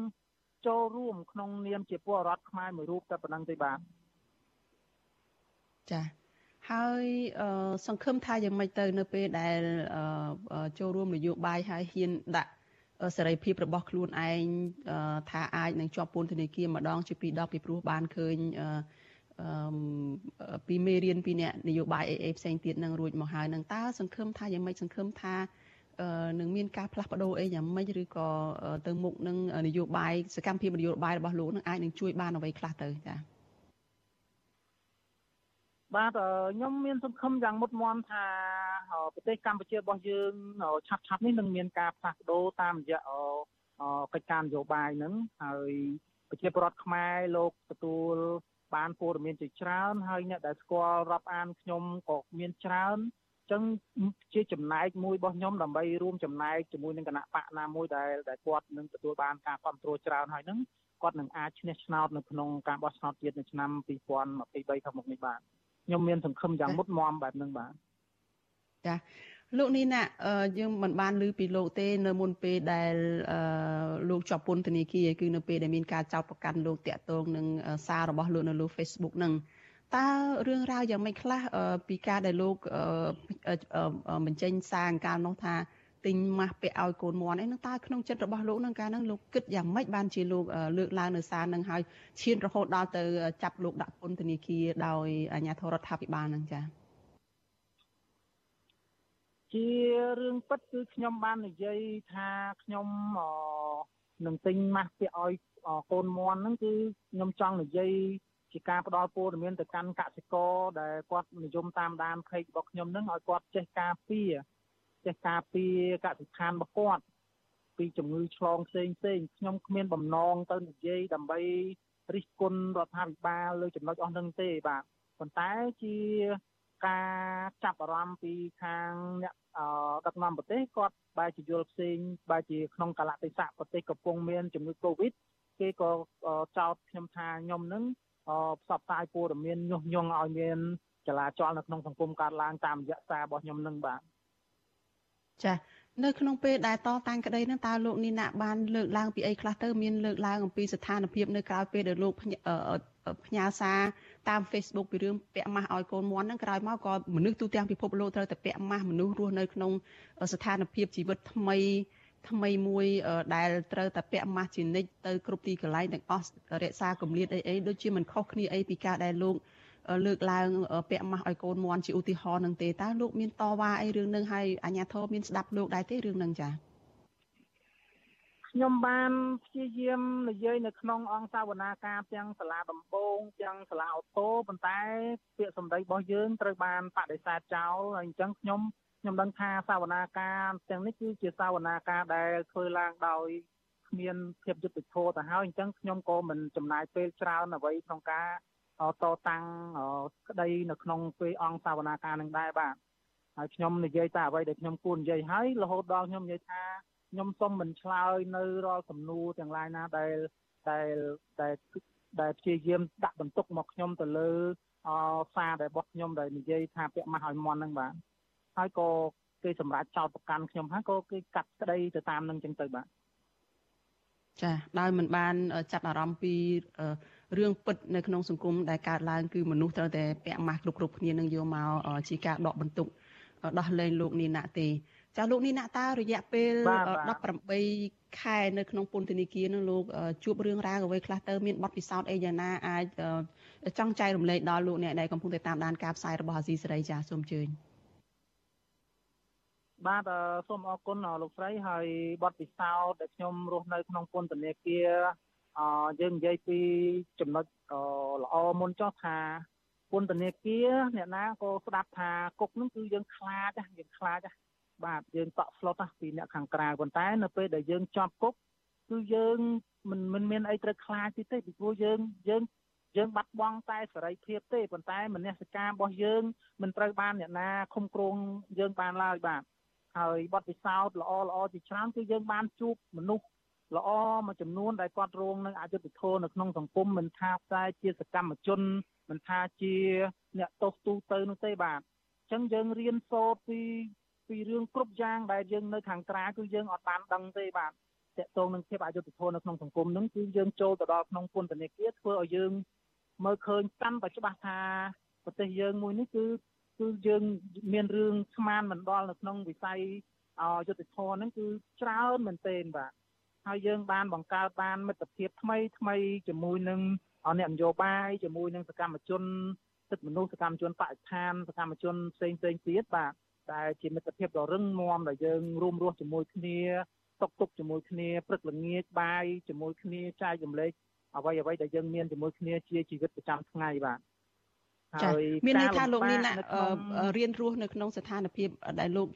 ចូលរួមក្នុងនាមជាពលរដ្ឋខ្មែរមួយរូបតែប៉ុណ្្នឹងទេបាទចាហើយសង្ឃឹមថាយ៉ាងម៉េចទៅ នៅពេលដែលចូលរួមនយោបាយហើយហ៊ានដាក់ សេរីភាពរបស់ខ្លួនឯងថាអាចនឹងជាប់ពន្ធនាគារម្ដង ជាពីរដងពីព្រោះបានឃើញអឺពីមេរៀនពីអ្នកនយោបាយអេអេផ្សេងទៀតនឹងរួចមកហើយនឹងតើសង្ឃឹមថាយ៉ាងម៉េចសង្ឃឹមថានឹងមានការផ្លាស់ប្ដូរអីយ៉ាងម៉េចឬក៏ទៅមុខនឹងនយោបាយសកម្មភាពនយោបាយរបស់លោកនឹងអាចនឹងជួយបានអ្វីខ្លះទៅចា៎ បាទខ្ញុំមានសង្ឃឹមយ៉ាងមុតមមថាប្រទេសកម្ពុជារបស់យើងឆាប់ឆាប់នេះនឹងមានការផ្លាស់ប្ដូរតាមរយៈកិច្ចការនយោបាយហ្នឹងហើយប្រជាពលរដ្ឋខ្មែរលោកទទួលបានព័ត៌មានជាច្រើនហើយអ្នកដែលស្គាល់រាប់អានខ្ញុំក៏មានច្រើនអញ្ចឹងជាចំណែកមួយរបស់ខ្ញុំដើម្បីរួមចំណែកជាមួយនឹងគណៈបកណាមួយដែលដែលគាត់នឹងទទួលបានការគ្រប់គ្រងច្រើនហើយហ្នឹងគាត់នឹងអាចឈ្នះឆ្នោតនៅក្នុងការបោះឆ្នោតជាតិនៅឆ្នាំ2023ខាងមុខនេះបាទ ខ្ញុំមានសង្ឃឹមយ៉ាងមុតមមបែបហ្នឹងបាទចាលោកនេះណាយើងមិនបានឮពីលោកទេ នៅមុនពេលដែលលោកជាប់ពន្ធនាគារគឺនៅពេលដែលមានការចោទប្រកាន់លោកតាក់ទងនឹងសាររបស់លោកនៅលើ Facebook ហ្នឹងតើរឿងរ៉ាវយ៉ាងម៉េចខ្លះពីការដែលលោកបញ្ចេញសារអង្ការនោះថា ទិញម៉ាស់ពាក់ឲ្យកូនមន់អីនឹងតើក្នុងចិត្តរបស់លោកនឹងការនឹងលោកគិតយ៉ាងម៉េចបានជាលោកលើកឡើងនៅសារនឹងហើយឈានរហូតដល់ទៅចាប់លោកដាក់ពន្ធនាគារដោយអាជ្ញាធររដ្ឋាភិបាលនឹងចា៎ជារឿងពិតគឺខ្ញុំបាននិយាយថាខ្ញុំនឹងទិញម៉ាស់ពាក់ឲ្យកូនមន់ហ្នឹងគឺខ្ញុំចង់និយាយជាការផ្ដល់ព័ត៌មានទៅកាន់កសិករដែលគាត់និយមតាមដាន page របស់ខ្ញុំហ្នឹងឲ្យគាត់ចេះការពារ ចេះការពារកសិដ្ឋានរបស់គាត់ពីជំងឺឆ្លងផ្សេងផ្សេងខ្ញុំគ្មានបំណងទៅនិយាយដើម្បីរិះគន់រដ្ឋាភិបាលលើចំណុចអស់នឹងទេបាទប៉ុន្តែជាការចាប់អារម្មណ៍ពីខាងអ្នកដឹកនាំប្រទេសគាត់បែរជាយល់ផ្សេងបែរជាក្នុងកលៈទេសៈប្រទេសកំពុងមានជំងឺ Covid គេក៏ចោទខ្ញុំថាខ្ញុំនឹងផ្សព្វផ្សាយព័ត៌មានញុះញង់ឲ្យមានចលាចលនៅក្នុងសង្គមកើតឡើងតាមរយៈសាររបស់ខ្ញុំនឹងបាទ ចានៅក្នុងពេលដែលតតាំងក្តីហ្នឹងតើលោកនីណាបានលើកឡើងពីអីខ្លះទៅមានលើកឡើងអំពីស្ថានភាពនៅក្រៅពេលដែលលោកផ្ញើសារតាម Facebook ពីរឿងពាក់ម៉ាស់ឲ្យកូនមន់ហ្នឹងក្រោយមកក៏មនុស្សទូទាំងពិភពលោកត្រូវតែពាក់ម៉ាស់មនុស្សរស់នៅក្នុងស្ថានភាពជីវិតថ្មីថ្មីមួយដែលត្រូវតែពាក់ម៉ាស់ជានិច្ចទៅគ្រប់ទីកន្លែងទាំងអស់រក្សាកម្រិតអីអីដូចជាមិនខុសគ្នាអីពីការដែលលោក លើកឡើងពាក់ម៉ាស់ឲ្យកូនមន់ជាឧទាហរណ៍នឹងទេតើលោកមានតវ៉ាអីរឿងនឹងហើយអាជ្ញាធរមានស្ដាប់លោកដែរទេរឿងនឹងចា៎ខ្ញុំបានព្យាយាមនិយាយនៅក្នុងអង្គសាវនាការទាំងសាលាដំបងទាំងសាលាអូតូប៉ុន្តែពាក្យសម្ដីរបស់យើងត្រូវបានបដិសេធចោលហើយអញ្ចឹងខ្ញុំខ្ញុំដឹងថាសាវនាការទាំងនេះគឺជាសាវនាការដែលធ្វើឡើងដោយគ្មានភាពយុត្តិធម៌ទៅហើយអញ្ចឹងខ្ញុំក៏មិនចំណាយពេលច្រើនអ្វីក្នុងការ តតាំងក្តីនៅក្នុងពេលអង្គសាវនាការនឹងដែរបាទហើយខ្ញុំនិយាយតែអ្វីដែលខ្ញុំគួរនិយាយហើយរហូតដល់ខ្ញុំនិយាយថាខ្ញុំសូមមិនឆ្លើយនៅរាល់សំណួរទាំងឡាយណាដែលដែលដែលដែលព្យាយាមដាក់បន្ទុកមកខ្ញុំទៅលើអសារដែលរបស់ខ្ញុំដែលនិយាយថាពាក់ម៉ាស់ឲ្យមន់ហ្នឹងបាទហើយក៏គេសម្រាប់ចោតប្រកាន់ខ្ញុំហើយក៏គេកាត់ក្តីទៅតាមនឹងចឹងទៅបាទចាដោយមិនបានចាត់អារម្មណ៍ពី រឿងពិតនៅក្នុងសង្គមដែលកើតឡើងគឺមនុស្សត្រូវតែពាក់ម៉ាស់គ្រប់គ្រប់គ្នានឹងយកមកជាការដកបន្ទុកដោះលែងលោកនីណាទេចាលោកនីណាតើរយៈពេល18ខែនៅក្នុងពន្ធនាគារនោះលោកជួបរឿងរ៉ាវអ្វីខ្លះទៅមានបទពិសោធន៍អីយ៉ាងណាអាចចង់ចែករំលែកដល់លោកអ្នកដែលកំពុងតែតាមដានការផ្សាយរបស់អាស៊ីសេរីចាសូមអញ្ជើញបាទសូមអរគុណលោកស្រីហើយបទពិសោធន៍ដែលខ្ញុំរស់នៅក្នុងពន្ធនាគារ អយើងនិយាយពីចំណុចល្អមុនចុះថាពន្ធនាគារអ្នកណាក៏ស្ដាប់ថាគុកហ្នឹងគឺយើងខ្លាចយើងខ្លាចបាទយើងតក់ស្លុតពីអ្នកខាងក្រៅប៉ុន្តែនៅពេលដែលយើងជាប់គុកគឺយើងមិនមិនមានអីត្រូវខ្លាចទេពីព្រោះយើងយើងយើងបាត់បង់តែសេរីភាពទេប៉ុន្តែមនសិការរបស់យើងមិនត្រូវបានអ្នកណាឃុំគ្រងយើងបានឡើយបាទហើយបទពិសោធន៍ល្អល្អជាច្រើនគឺយើងបានជួបមនុស្ស ល្អមួយចំនួនដែលគាត់រងនឹងអយុត្តិធម៌នៅក្នុងសង្គមមិនថាតែជាសកម្មជនមិនថាជាអ្នកទោសទូទៅនោះទេបាទអញ្ចឹងយើងរៀនសូត្រពីពីរឿងគ្រប់យ៉ាងដែលយើងនៅខាងក្រៅគឺយើងអត់បានដឹងទេបាទតកតងនឹងភាពអយុត្តិធម៌នៅក្នុងសង្គមនឹងគឺយើងចូលទៅដល់ក្នុងពន្ធនាគារធ្វើឲ្យយើងមើលឃើញកាន់តែច្បាស់ថាប្រទេសយើងមួយនេះគឺគឺយើងមានរឿងស្មានមិនដល់នៅក្នុងវិស័យអយុត្តិធម៌ហ្នឹងគឺច្រើនមែនទែនបាទ ហើយយើងបានបង្កើតបានមិត្តភាពថ្មីថ្មីជាមួយនឹងអ្នកនយោបាយជាមួយនឹងសកម្មជនសិទ្ធិមនុស្សសកម្មជនបរិស្ថានសកម្មជនផ្សេងផ្សេងទៀតបាទដែលជាមិត្តភាពដ៏រឹងមាំដែលយើងរួមរស់ជាមួយគ្នាតុកតុកជាមួយគ្នាព្រឹកល្ងាចបាយជាមួយគ្នាចែករំលែកអ្វីអ្វីដែលយើងមានជាមួយគ្នាជាជីវិតប្រចាំថ្ងៃបាទចាមានន័យថាលោកនេះណារៀនរស់នៅក្នុងស្ថានភាពដែលលោក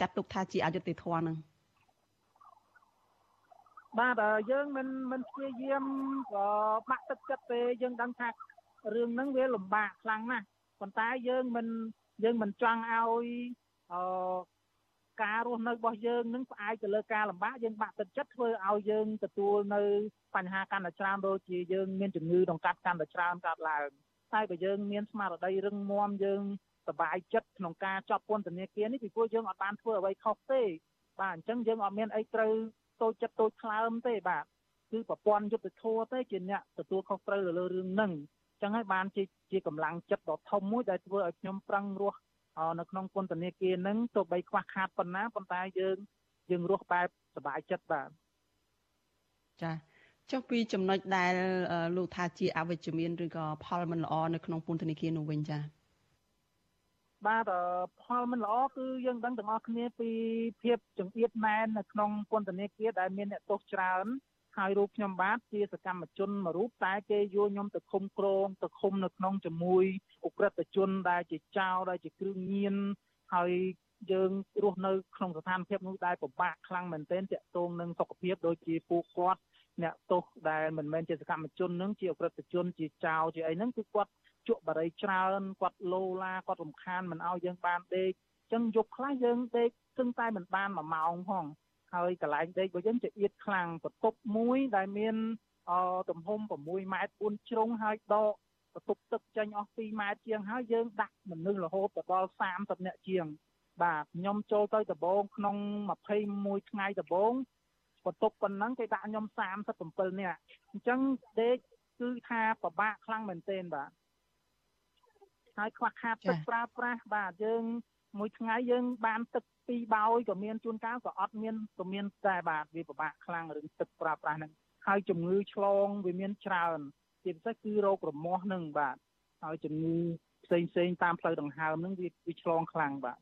ចាត់ទុកថាជាអយុត្តិធម៌ហ្នឹង បាទយើងមិនមិនព្យាយាមបាក់ទឹកចិត្តទេយើងដឹងថារឿងហ្នឹងវាលំបាកខ្លាំងណាស់ប៉ុន្តែយើងមិនយើងមិនចង់ឲ្យអឺការរស់នៅរបស់យើងនឹងផ្អែកទៅលើការលំបាកយើងបាក់ទឹកចិត្តធ្វើឲ្យយើងទទួលនៅបញ្ហាកាន់តែច្រើនដូចជាយើងមានជំងឺដង្កាត់កាន់តែច្រើនកើតឡើងតែបើយើងមានស្មារតីរឹងមាំយើងសบายចិត្តក្នុងការជាប់ពន្ធនាគារនេះពីព្រោះយើងអត់បានធ្វើអ្វីខុសទេបាទអញ្ចឹងយើងអត់មានអីត្រូវ តូចចិត្តតូចខ្លើមទេបាទគឺប្រព័ន្ធយុទ្ធធម៌ទេជាអ្នកទទួលខុសត្រូវលើរឿងហ្នឹងអញ្ចឹងហើយបានជាជាកម្លាំងចិត្តដ៏ធំមួយដែលធ្វើឲ្យខ្ញុំប្រឹងរស់នៅក្នុងពន្ធនាគារហ្នឹងទោះបីខ្វះខាតប៉ុណ្ណាប៉ុន្តែយើងយើងរស់បែបសុបាយចិត្តបាទចា៎ចុះពីចំណុចដែលលោកថាជាអវិជ្ជមានឬក៏ផលមិនល្អនៅក្នុងពន្ធនាគារនោះវិញចា៎ បាទផលមិនល្អគឺយើងដឹងទាំងអស់គ្នាពីភាពចង្អៀតណែននៅក្នុងពន្ធនាគារដែលមានអ្នកទោសច្រើនហើយរូបខ្ញុំបាទជាសកម្មជនមួយរូបតែគេយកខ្ញុំទៅឃុំក្រងទៅឃុំនៅក្នុងជាមួយអ ுக ្រិតជនដែលជាចៅដែលជាគ្រឿងញៀនហើយយើងរស់នៅក្នុងស្ថានភាពនោះដែលពិបាកខ្លាំងមែនទែនតាក់ទងនឹងសុខភាពដូចជាពួកគាត់អ្នកទោសដែលមិនមែនជាសកម្មជននឹងជាអ ுக ្រិតជនជាចៅជាអីហ្នឹងគឺគាត់ ជក់បារីច្រើនគាត់លោឡាគាត់រំខានមិនឲ្យយើងបានដេកអញ្ចឹងយប់ខ្លះយើងដេកសឹងតែមិនបាន1ម៉ោងផងហើយកន្លែងដេករបស់យើងជាអៀតខ្លាំងបន្ទប់មួយដែលមានអទំហំ6ម៉ែត្រ4ជ្រុងហើយដកបន្ទប់ទឹកចេញអស់2ម៉ែត្រជាងហើយយើងដាក់មនុស្សរហូតដល់30នាក់ជាង បាទខ្ញុំចូលទៅដំបងក្នុង21ថ្ងៃដំបងបន្ទប់ប៉ុណ្ណឹងគេដាក់ខ្ញុំ37នាក់អញ្ចឹងដេកគឺថាពិបាកខ្លាំងមែនទែនបាទ ហើយខ្វះខាតទឹកប្រើប្រាស់បាទយើងមួយថ្ងៃយើងបានទឹកពីរបោយក៏មានជួនកាលក៏អត់មានក៏មានតែបាទវាពិបាកខ្លាំងរឿងទឹកប្រើប្រាស់ហ្នឹងហើយជំងឺឆ្លងវាមានច្រើនជាពិសេសគឺរោគរមាស់ហ្នឹងបាទហើយជំងឺផ្សេងផ្សេងតាមផ្លូវដង្ហើមហ្នឹងវាវាឆ្លងខ្លាំងបាទ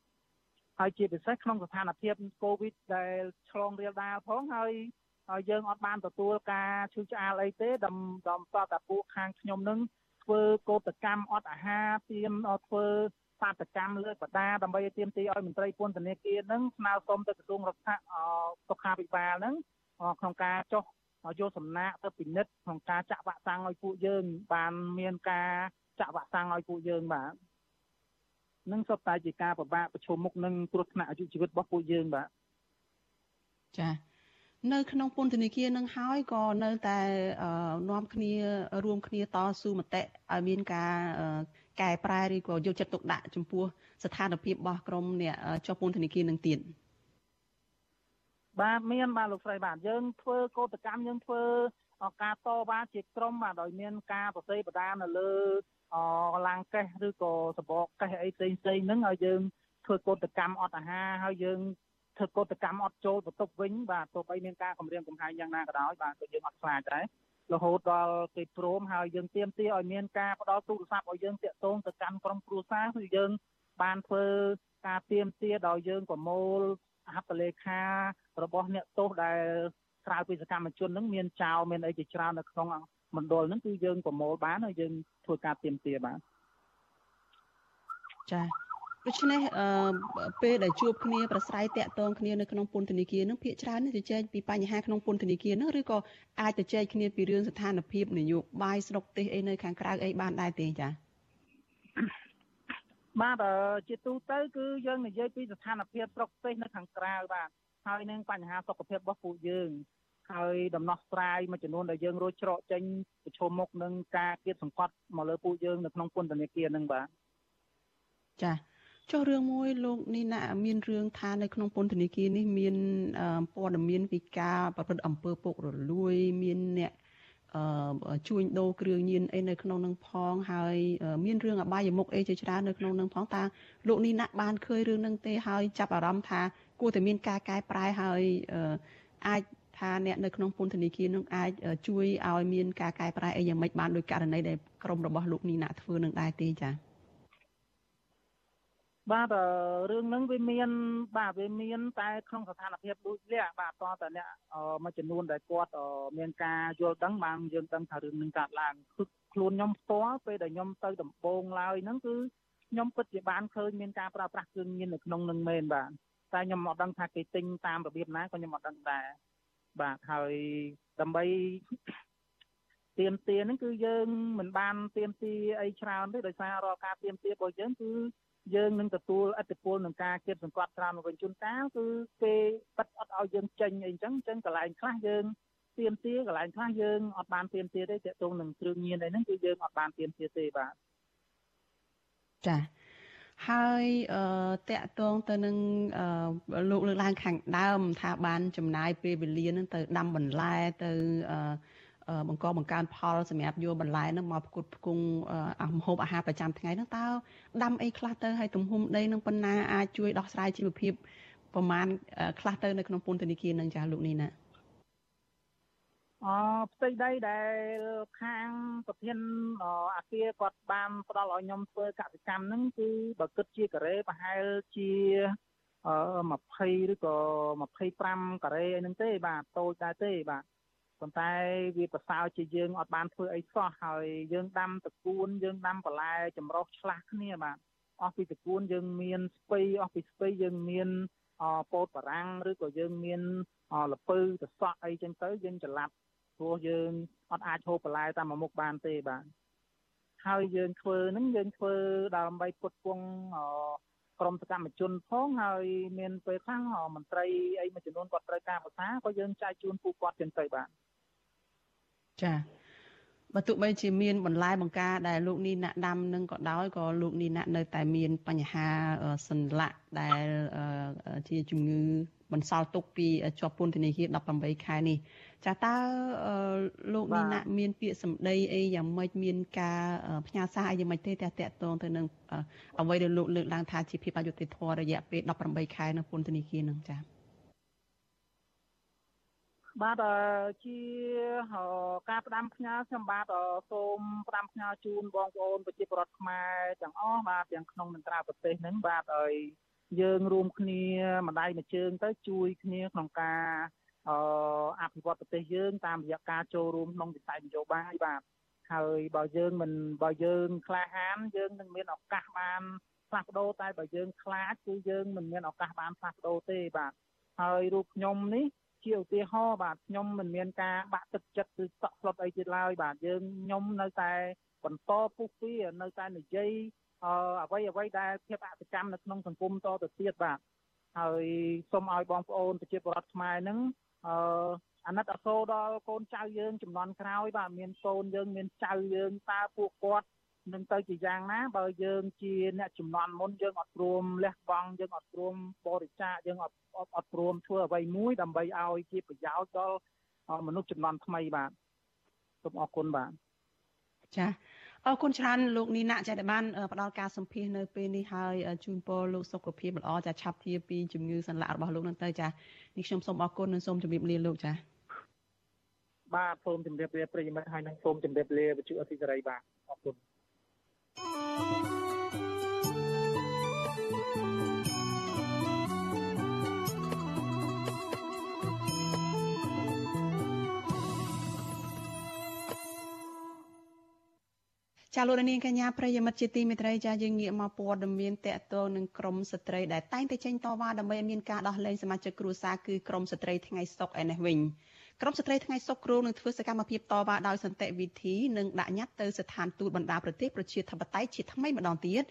ហើយជាពិសេសក្នុងស្ថានភាពកូវីដដែលឆ្លងរាលដាលផងហើយហើយយើងអត់បានទទួលការឈឺឆ្អាលអីទេដំដំតតែពួកខាងខ្ញុំនឹង ធ្វើកោតកម្មអត់អាហារទៀមធ្វើបាតកម្មលើកបដាដើម្បីឲ្យទៀមទីឲ្យមន្ត្រីពន្ធនាគារនឹងស្នើសុំទៅក្រសួងរដ្ឋសុខាភិបាលនឹងក្នុងការចុះយកសំណាក់ទៅពិនិត្យក្នុងការចាក់វ៉ាក់សាំងឲ្យពួកយើង បានមានការចាក់វ៉ាក់សាំងឲ្យពួកយើងបាទនឹងសុទ្ធតែជាការពិបាកប្រឈមមុខនឹងគ្រោះថ្នាក់អាយុជីវិតរបស់ពួកយើងបាទចា នៅក្នុងពន្ធនាគារនឹងហើយក៏នៅតែនាំគ្នារួមគ្នាតស៊ូមតិឲ្យមានការកែប្រែឬក៏យកចិត្តទុកដាក់ចំពោះស្ថានភាពរបស់ក្រមអ្នកជាប់ពន្ធនាគារនឹងទៀតបាទមានបាទលោកស្រីបាទយើងធ្វើកោតកម្មយើងធ្វើការតវ៉ាជាក្រុមបាទដោយមានការប្រតិបត្តិនៅលើអឡាំងកេះឬក៏សបកកេះអីផ្សេងផ្សេងហ្នឹងឲ្យយើងធ្វើកោតកម្មអត់អាហារហើយយើង ធ្វើកោតកម្មអត់ចូលបន្ទប់វិញបាទទោះបីមានការគម្រាមកំហែងយ៉ាងណាក៏ដោយបាទក៏យើងអត់ខ្លាចដែររហូតដល់គេព្រមហើយយើងទៀមទាឲ្យមានការផ្ដល់ទូរស័ព្ទឲ្យយើងតាក់ទងទៅកាន់ក្រុមគ្រួសារគឺយើងបានធ្វើការទៀមទាដោយយើងប្រមូលហត្ថលេខារបស់អ្នកទោសដែលក្រៅពីសកម្មជននឹងមានចៅមានអីជាច្រើននៅក្នុងមណ្ឌលហ្នឹងគឺយើងប្រមូលបានហើយយើងធ្វើការទៀមទាបានចា ដូច្នេះអឺពេលដែលជួបគ្នាប្រស្រ័យតាក់ទងគ្នានៅក្នុងពន្ធនាគារនឹងភាកច្រើននេះទៅចែកពីបញ្ហាក្នុងពន្ធនាគារនឹងឬក៏អាចទៅចែកគ្នាពីរឿងស្ថានភាពនយោបាយស្រុកទេសអីនៅខាងក្រៅអីបានដែរទេចា៎បាទជាទូទៅគឺយើងនិយាយពីស្ថានភាពស្រុកទេសនៅខាងក្រៅបាទហើយនឹងបញ្ហាសុខភាពរបស់ពួកយើងហើយដំណោះស្រាយមួយចំនួនដែលយើងរួចច្រកចេញប្រឈមមុខនឹងការគៀបសង្កត់មកលើពួកយើងនៅក្នុងពន្ធនាគារនឹងបាទចា៎ ចុះរឿងមួយលោកនេះណាមានរឿងថានៅក្នុងពន្ធនាគារនេះមានព័ត៌មានពីការប្រព្រឹត្តអំពើពុករលួយមានអ្នកជួញដូរគ្រឿងញៀនអីនៅក្នុងនឹងផងហើយមានរឿងអបាយមុខអីជាច្រើននៅក្នុងនឹងផងតើលោកនេះណាក់បានឃើញរឿងនឹងទេហើយចាប់អារម្មណ៍ថាគួរតែមានការកែប្រែហើយអាចថាអ្នកនៅក្នុងពន្ធនាគារនឹងអាចជួយឲ្យមានការកែប្រែអីយ៉ាងម៉េចបានដោយករណីដែលក្រុមរបស់លោកនេះណាក់ធ្វើនឹងដែរទេចា៎ បាទរឿងហ្នឹងវាមាន បាទវាមាន តែក្នុងស្ថានភាពដូចនេះបាទតតែអ្នកមួយចំនួនដែលគាត់មានការយល់ដឹងបានយើងដឹងថារឿងនឹងកើតឡើងគឺខ្លួនខ្ញុំផ្ទាល់ពេលដែលខ្ញុំទៅដំបងឡើយហ្នឹងគឺខ្ញុំពិតជាបានឃើញមានការប្រើប្រាស់គ្រឿងញៀននៅក្នុងនឹងមែនបាទតែខ្ញុំអត់ដឹងថាគេទិញតាមរបៀបណាក៏ខ្ញុំអត់ដឹងដែរបាទហើយដើម្បីទៀមទាហ្នឹងគឺយើងមិនបានទៀមទាអីច្រើនទេដោយសាររាល់ការទៀមទារបស់យើងគឺ យើងនឹងទទួលឥទ្ធិពលនឹងការគៀបសង្កត់ច្រើនមកវិញជួនកាលគឺគេបិទអត់ឲ្យយើងចេញអីចឹងអញ្ចឹងកន្លែងខ្លះយើងទៀមទាកន្លែងខ្លះយើងអត់បានទៀមទាទេតកតងនឹងគ្រឿងញៀនអីហ្នឹងគឺយើងអត់បានទៀមទាទេបាទចាហើយអឺតកតងទៅនឹងលោកលើកឡើងខាងដើម ថាបានចំណាយពេលវេលានឹងទៅដាំបន្លែទៅអឺ បង្កបង្កើនផលសម្រាប់យកបន្លែនឹងមកផ្គត់ផ្គង់ម្ហូបអាហារប្រចាំថ្ងៃហ្នឹងតើដាំអីខ្លះទៅហើយទំហំដីនឹងប៉ុណ្ណាអាចជួយដោះស្រាយជីវភាពប្រមាណខ្លះទៅនៅក្នុងពន្ធនាគារនឹងចាស់លោកនេះណាអផ្ទៃដីដែលខាងប្រធានអាគារគាត់បានផ្ដល់ឲ្យខ្ញុំធ្វើកសិកម្មហ្នឹងគឺបើគិតជាការ៉េប្រហែលជា20ឬក៏25ការ៉េអីហ្នឹងទេបាទតូចដែរទេបាទ ប៉ុន្តែវាប្រសើរជាយើងអត់បានធ្វើអីសោះហើយយើងដាំតកួនយើងដាំបន្លែចម្រុះឆ្លាស់គ្នាបាទអស់ពីតកួនយើងមានស្ពៃអស់ពីស្ពៃយើងមានពោតបារាំងឬក៏យើងមានលពៅតសក់អីចឹងទៅយើងច្រឡាប់ព្រោះយើងអត់អាចហូបបន្លែតាមមួយមុខបានទេបាទហើយយើងធ្វើហ្នឹងយើងធ្វើដើម្បីពុតពង ក្រមសកម្មជនផងហើយមានពេលខ្លះមន្ត្រីអីមួយចំនួនគាត់ត្រូវការភាសាក៏យើងចែកជូនពួកគាត់ចឹងទៅបាទចាបើទោះបីជាមានបន្លែបង្ការដែលលោកនេះណាក់ដាំនឹងក៏ដោយក៏លោកនេះណាក់នៅតែមានបញ្ហាសន្លាក់ដែលជាជំងឺបន្សល់ទុកពីជាប់ពន្ធនាគារ18ខែនេះ ចាតើលោកនេះណាក់មានពាក្យសម្ដីអីយ៉ាងម៉េចមានការផ្ញើសារអីយ៉ាងម៉េចទេតែតកតងទៅនឹងអ្វីដែលលោកលើកឡើងថាជាភាពអយុត្តិធម៌រយៈពេល18ខែនៅពន្ធនាគារនឹងចា៎បាទជាការផ្ដាំផ្ញើខ្ញុំបាទសូមផ្ដាំផ្ញើជូនបងប្អូនប្រជាពលរដ្ឋខ្មែរទាំងអស់បាទទាំងក្នុងនិងក្រៅប្រទេសហ្នឹងបាទឲ្យយើងរួមគ្នាម្ដាយមួយជើងទៅជួយគ្នាក្នុងការ អអភិវឌ្ឍប្រទេសយើងតាមរយៈការចូលរួមក្នុងវិស័យនយោបាយបាទហើយបើយើងមិនបើយើងក្លាហានយើងនឹងមានឱកាសបានផ្លាស់ប្ដូរតែបើយើងខ្លាចគឺយើងមិនមានឱកាសបានផ្លាស់ប្ដូរទេបាទហើយរូបខ្ញុំនេះជាឧទាហរណ៍បាទខ្ញុំមិនមានការបាក់ទឹកចិត្តឬសក់ស្លុតអីទៀតឡើយបាទយើងខ្ញុំនៅតែបន្តពុះពីនៅតែនិយាយអអ្វីអ្វីដែលភាពអសកម្មនៅក្នុងសង្គមតទៅទៀតបាទហើយសូមឲ្យបងប្អូនប្រជាពលរដ្ឋខ្មែរហ្នឹង អឺអាណិតអសូរដល់កូនចៅយើងចំនួនក្រោយបាទមានកូនយើងមានចៅយើងតើពួកគាត់នឹងទៅជាយ៉ាងណាបើយើងជាអ្នកចំនួនមុនយើងអត់ព្រមលះបង់យើងអត់ព្រមបរិច្ចាគយើងអត់អត់ព្រមធ្វើអ្វីមួយដើម្បីឲ្យជាប្រយោជន៍ដល់មនុស្សចំនួនថ្មីបាទសូមអរគុណបាទចា អរគុណច្រើនលោកនីណាចាដែលបានផ្ដល់ការសម្ភាសនៅពេលនេះហើយជូនពរលោកសុខភាពល្អចាឆាប់ជាពីជំងឺសន្លាក់របស់លោកនឹងទៅចានេះខ្ញុំសូមអរគុណនិងសូមជម្រាបលាលោកចាបាទសូមជម្រាបលាប្រិយមិត្តហើយនិងសូមជម្រាបលាវិទ្យុអសីសេរីបាទអរគុណ ចាលោកនាងកញ្ញាប្រិយមិត្តជាទីមេត្រីចាយើងងាកមកព័ត៌មានតកតងនឹងក្រមស្ត្រីដែលតែងតែចេញតវ៉ាដើម្បីឲ្យមានការដោះលែងសមាជិកគ្រួសារគឺក្រមស្ត្រីថ្ងៃសុកឯនេះវិញក្រមស្ត្រីថ្ងៃសុកគ្រងនឹងធ្វើសកម្មភាពតវ៉ាដោយសន្តិវិធីនិងដាក់ញត្តិទៅស្ថានទូតបណ្ដាប្រទេសប្រជាធិបតេយ្យជាថ្មីម្ដងទៀត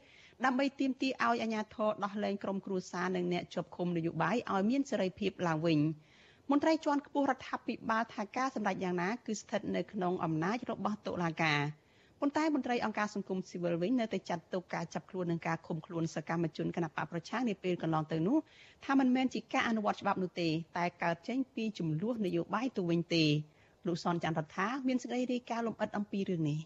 ដើម្បីទាមទារឲ្យអាជ្ញាធរដោះលែងក្រុមគ្រួសារនិងអ្នកជាប់ឃុំនយោបាយឲ្យមានសេរីភាពឡើងវិញមន្ត្រីជាន់ខ្ពស់រដ្ឋាភិបាលថាការសម្ដែងយ៉ាងណាគឺស្ថិតនៅក្នុងអំណាចរបស់តុលាការ ប៉ុន្តែមន្ត្រីអង្គការសង្គមស៊ីវិលវិញនៅតែចាត់ទុកការចាប់ខ្លួននិងការឃុំខ្លួនសកម្មជនគណបកប្រឆាំងនាពេលកន្លងទៅនោះថាមិនមែនជាការអនុវត្តច្បាប់នោះទេតែកើតចេញពីចំនួននយោបាយទៅវិញទេលោកសនច័ន្ទរដ្ឋាមានសេចក្តីរាយការណ៍លម្អិតអំពីរឿងនេះ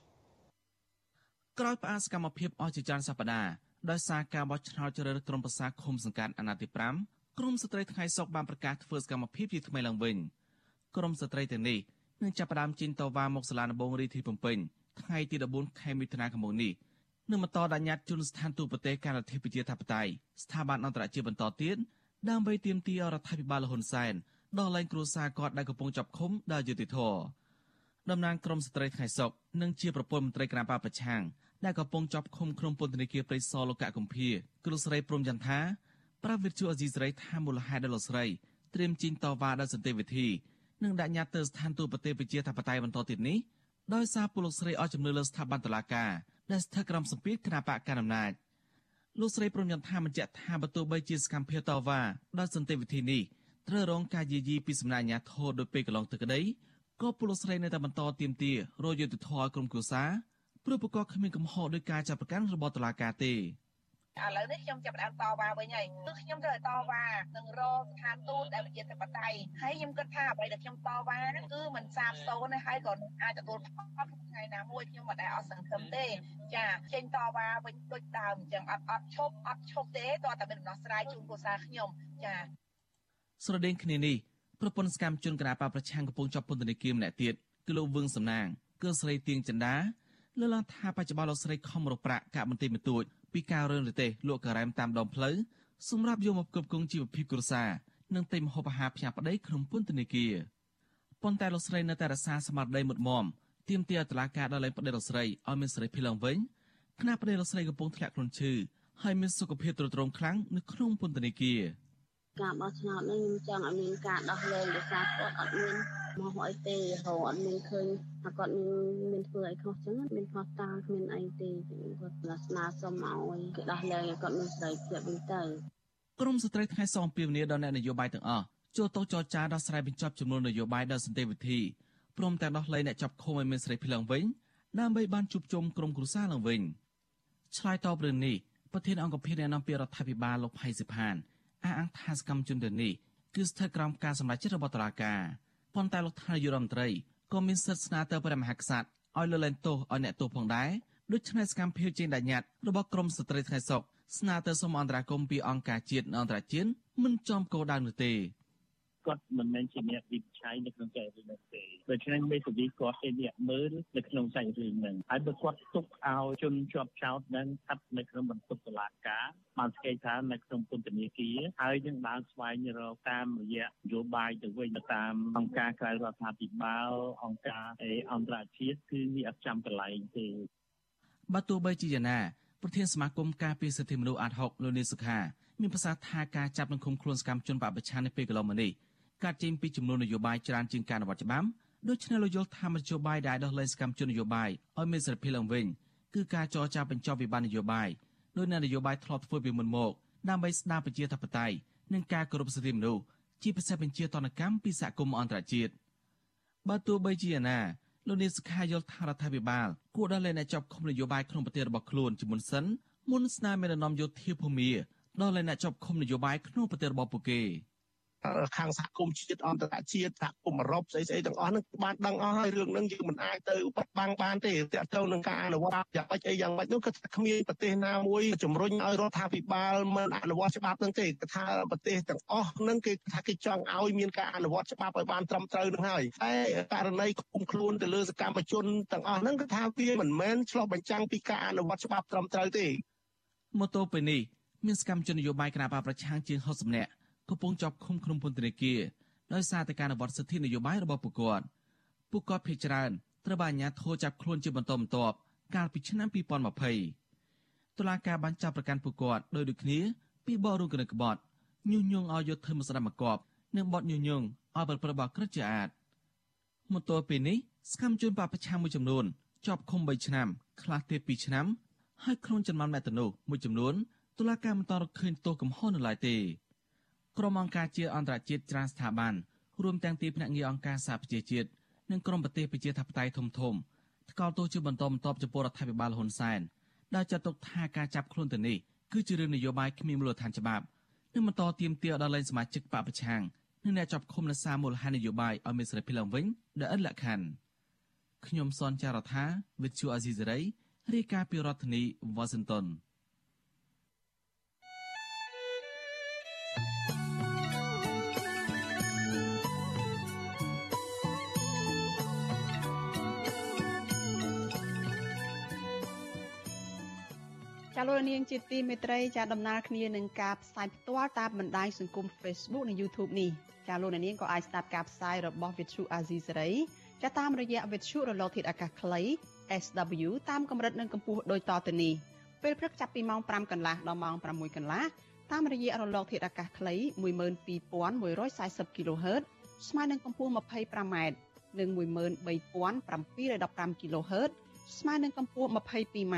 ក្រោយផ្អាកសកម្មភាពអស់ជាច្រើនសប្តាហ៍ដោយសារការបោះឆ្នោតជ្រើសរើសក្រុមប្រឹក្សាឃុំសង្កាត់អាណត្តិទី5ក្រមស្ត្រីថ្ងៃសុកបានប្រកាសធ្វើសកម្មភាពជាថ្មីឡើងវិញក្រមស្ត្រីទាំងនេះនឹងចាប់ផ្ដើមជិះតវ៉ាមកសាលាដំបងរាជធានីភ្នំពេញ ថ្ងៃទី14ខែមិថុនាឆ្នាំនេះនឹងបន្តដាក់ញត្តិជូនស្ថានទូតប្រទេសការដ្ឋាភិបាលធិបតេយ្យស្ថាប័នអន្តរជាតិបន្តទៀតដើម្បីទាមទាររដ្ឋាភិបាលលហ៊ុនសែនដោះលែងគ្រួសារគាត់ដែលកំពុងចាប់ឃុំដោយយុត្តិធម៌តំណាងក្រមស្ត្រីថ្ងៃសុកនិងជាប្រពន្ធមន្ត្រីគណៈបកប្រឆាំងដែលកំពុងចាប់ឃុំក្នុងពន្ធនាគារព្រៃសរលោកកកុម្ភាគ្រូស្រីព្រំចន្ទថាប្រាវិទ្យាអេស៊ីស្រីថាមូលហេតុដែលលោកស្រីត្រៀមជីងតវ៉ាដោយសន្តិវិធីនិងដាក់ញត្តិទៅស្ថានទូតប្រទេសប្រជាធិបតេយ្យបន្តទៀតនេះ ដោយសារពលលោកស្រីអស់ជំនឿលើស្ថាប័នតុលាការដែលស្ថិតក្រោមសម្ពាធគណៈបកកណ្ដាលអំណាចលោកស្រីព្រមយ៉ាងថាបញ្ជាក់ថាបើទោះបីជាសកម្មភាពតវ៉ាដោយសន្តិវិធីនេះត្រូវរងការយាយីពីសំណាក់អាជ្ញាធរដោយពេលកន្លងទៅក្តីក៏ពលលោកស្រីនៅតែបន្តទៀមទារយុទ្ធធរក្រុមគ្រួសារព្រោះប្រកបគ្មានកំហុសដោយការចាប់ប្រកាន់របស់តុលាការទេ ឥឡូវនេះខ្ញុំចាប់ផ្ដើមតវ៉ាវិញហើយគឺខ្ញុំត្រូវតវ៉ានឹងរកស្ថានទូតដែលប្រជាធិបតេយ្យហើយខ្ញុំគិតថាអ្វីដែលខ្ញុំតវ៉ាហ្នឹងគឺមិនសាបសូន្យទេហើយក៏អាចទទួលផលថ្ងៃណាមួយខ្ញុំមិនដែលអត់សង្ឃឹមទេចាចេញតវ៉ាវិញដូចដើមអញ្ចឹងអត់អត់ឈប់អត់ឈប់ទេតើតែមានដំណោះស្រាយជូនគ្រួសារខ្ញុំចាស្រដៀងគ្នានេះប្រពន្ធសកម្មជនគណបកប្រឆាំងកំពុងជាប់ពន្ធនាគារម្នាក់ទៀតគឺលោកវឹងសំណាងគឺស្រីទៀងចិន្តាលើកឡើងថាបច្ចុប្បន្នលោកស្រីខំរកប្រាក់កាក់បន្តិចបន្តួច ពីការរើនរទេសលក់ការ៉ែមតាមដងផ្លូវសម្រាប់យកមកគ្រប់គ្រងជីវភាពគ្រួសារនិងទិញម្ហូបអាហារផ្ញើប្តីក្នុងពន្ធនាគារប៉ុន្តែលោកស្រីនៅតែរក្សាស្មារតីមុតមមទាមទារតឡាការដល់លែងប្តីលោកស្រីឲ្យមានសេរីភាពឡើងវិញខណៈប្តីលោកស្រីកំពុងធ្លាក់ខ្លួនឈឺហើយមានសុខភាពទ្រុឌទ្រោមខ្លាំងនៅក្នុងពន្ធនាគារការបោះឆ្នោតនេះខ្ញុំចង់ឲ្យមានការដោះលែងដោយសារគាត់អត់មាន មកអីទេហៅអត់មានឃើញថាគាត់មានមានធ្វើអីខុសចឹងមានខុសតាគ្មានអីទេគាត់ស្នើសុំឲ្យគេដោះលែងឲ្យគាត់មានសេរីភាពវិញទៅក្រមស្ត្រីថ្ងៃសងពីវនីដល់អ្នកនយោបាយទាំងអស់ចូលទៅចរចាដោះស្រាយបញ្ចប់ចំនួននយោបាយដោយសន្តិវិធីព្រមទាំងដោះលែងអ្នកចាប់ឃុំឲ្យមានសេរីភាពឡើងវិញដើម្បីបានជួបជុំក្រុមគ្រួសារឡើងវិញឆ្លើយតបរឿងនេះប្រធានអង្គភិបអ្នកនាំពាក្យរដ្ឋាភិបាលលោកផៃសិផានអះអាងថាសកម្មជនទាំងនេះគឺស្ថិតក្រោមការសម្រេចចិត្តរបស់តុលាការ ប៉ុន្តែលោកថានាយករដ្ឋមន្ត្រីក៏មានសិទ្ធិស្នើទៅព្រះមហាក្សត្រឲ្យលើកលែងទោសឲ្យអ្នកទោសផងដែរដូច្នេះសកម្មភាពចេញដាក់ញត្តិរបស់ក្រមស្ត្រីថ្ងៃសុកស្នើទៅសូមអន្តរាគមន៍ពីអង្គការជាតិនិងអន្តរជាតិមិនចំគោលដៅនោះទេ គាត់មិនមែនជាអ្នកវិនិច្ឆ័យនៅក្នុងចែករឿងនេះទេដូច្នេះមេធាវីគាត់ជាអ្នកមើលនៅក្នុងចែករឿងហ្នឹងហើយបើគាត់ទុកឲ្យជនជាប់ចោតនឹងស្ថិតនៅក្នុងបន្ទប់តុលាការបានស្គាល់ថានៅក្នុងពន្ធនាគារហើយនឹងបានស្វែងរកតាមរយៈនយោបាយទៅវិញតាមអង្គការក្រៅរដ្ឋាភិបាលអង្គការអន្តរជាតិគឺវាអត់ចាំកន្លែងទេបើទោះបីជាយ៉ាងណាប្រធានសមាគមការពារសិទ្ធិមនុស្សអាត់ហុកលោកនីសុខាមានប្រសាសន៍ថាការចាប់និងឃុំខ្លួនសកម្មជនបពប្រឆាំងនៅពេលកន្លងមកនេះ កើតចេញពីចំនួននយោបាយច្រើនជាងការអនុវត្តច្បាប់ដូច្នេះលោកយល់ថានយោបាយដែលដោះលែងសកម្មជននយោបាយឲ្យមានសេរីភាពឡើងវិញគឺការចរចាបញ្ចប់វិបត្តិនយោបាយដោយនយោបាយធ្លាប់ធ្វើពីមុនមកដើម្បីស្ដារប្រជាធិបតេយ្យនិងការគោរពសិទ្ធិមនុស្សជាពិសេសបញ្ជាតនកម្មពីសហគមន៍អន្តរជាតិបើទោះបីជាណាលោកនាងសុខាយល់ថារដ្ឋាភិបាលគួរដល់លែងអ្នកជាប់ឃុំនយោបាយក្នុងប្រទេសរបស់ខ្លួនជាមុនសិនមុនស្នើមេដឹកនាំយោធាភូមិដល់លែងអ្នកជាប់ឃុំនយោបាយក្នុងប្រទេសរបស់ពួកគេ។ ខាងសហគមន៍ជាតិអន្តរជាតិសហគមន៍អឺរ៉ុបស្អីស្អីទាំងអស់ហ្នឹងបានដឹងអស់ហើយរឿងហ្នឹងយើងមិនអាចទៅបិទបាំងបានទេទាក់ទងនឹងការអនុវត្តយ៉ាងម៉េចអីយ៉ាងម៉េចនោះគឺគ្មានប្រទេសណាមួយជំរុញឲ្យរដ្ឋាភិបាលមិនអនុវត្តច្បាប់ហ្នឹងទេគឺថាប្រទេសទាំងអស់ហ្នឹងគេថាគេចង់ឲ្យមានការអនុវត្តច្បាប់ឲ្យបានត្រឹមត្រូវហ្នឹងហើយតែករណីគុំខ្លួនទៅលើសកម្មជនទាំងអស់ហ្នឹងគឺថាវាមិនមែនឆ្លោះបញ្ចាំងពីការអនុវត្តច្បាប់ត្រឹមត្រូវទេមកទល់ពេលនេះមានសកម្មជននយោបាយគណបកប្រឆាំងជាង60នាក់ កំពុងជាប់ឃុំក្នុងពន្ធនាគារដោយសារតែការអនុវត្តសិទ្ធិនយោបាយរបស់ពួកគាត់ពួកគាត់ភ័យច្រើនត្រូវបានអាជ្ញាធរចាប់ខ្លួនជាបន្តបន្ទាប់កាលពីឆ្នាំ2020តុលាការបានចាប់ប្រកាន់ពួកគាត់ដោយដូចគ្នាពីបទរួមគណិតក្បត់ញុះញង់ឲ្យយកធ្វើមកស្ដាប់មកកប់និងបទញុះញង់ឲ្យប្រព្រឹត្តបទក្រិតជាអាតមកទល់ពេលនេះស្កម្មជនបពប្រឆាំងមួយចំនួនជាប់ឃុំ3ឆ្នាំខ្លះទៀត2ឆ្នាំហើយខ្លួនចំនួនអ្នកទៅនោះមួយចំនួនតុលាការមិនតរឃើញទោសកំហុសនៅឡើយទេ ក្រុមអង្គការជាអន្តរជាតិច្រើនស្ថាប័នរួមទាំងទីភ្នាក់ងារអង្គការសហប្រជាជាតិនិងក្រុមប្រទេសប្រជាធិបតេយ្យធំធំថ្កោលទោសជាបន្តបន្ទាប់ចំពោះរដ្ឋាភិបាលហ៊ុនសែនដែលចាត់ទុកថាការចាប់ខ្លួនទៅនេះគឺជារឿងនយោបាយគ្មានមូលដ្ឋានច្បាប់និងបន្តទាមទារដល់លែងសមាជិកបពប្រឆាំងនិងអ្នកចាប់ឃុំនៅសារមូលហេតុនយោបាយឲ្យមានសេរីភាពឡើងវិញដែលឥតលក្ខខណ្ឌខ្ញុំសនចាររថាវិទ្យុអាស៊ីសេរីរាយការណ៍ពីរដ្ឋធានី Washington ចាលោកនាងជាទីមេត្រីចាដំណើរគ្នានឹងការផ្សាយផ្ទាល់តាមបណ្ដាញសង្គម Facebook និង YouTube នេះចាលោកនាងក៏អាចស្ដាប់ការផ្សាយរបស់ Vithu Azizi Serai ចាតាមរយៈ Vithu រលកធាតុអាកាសខ្លី SW តាមកម្រិតនិងកម្ពស់ដូចតទៅនេះពេលព្រឹកចាប់ពីម៉ោង5កន្លះដល់ម៉ោង6កន្លះតាមរយៈរលកធាតុអាកាសខ្លី12140 kHz ស្មើនឹងកម្ពស់ 25m និង13715 kHz ស្មើនឹងកម្ពស់ 22m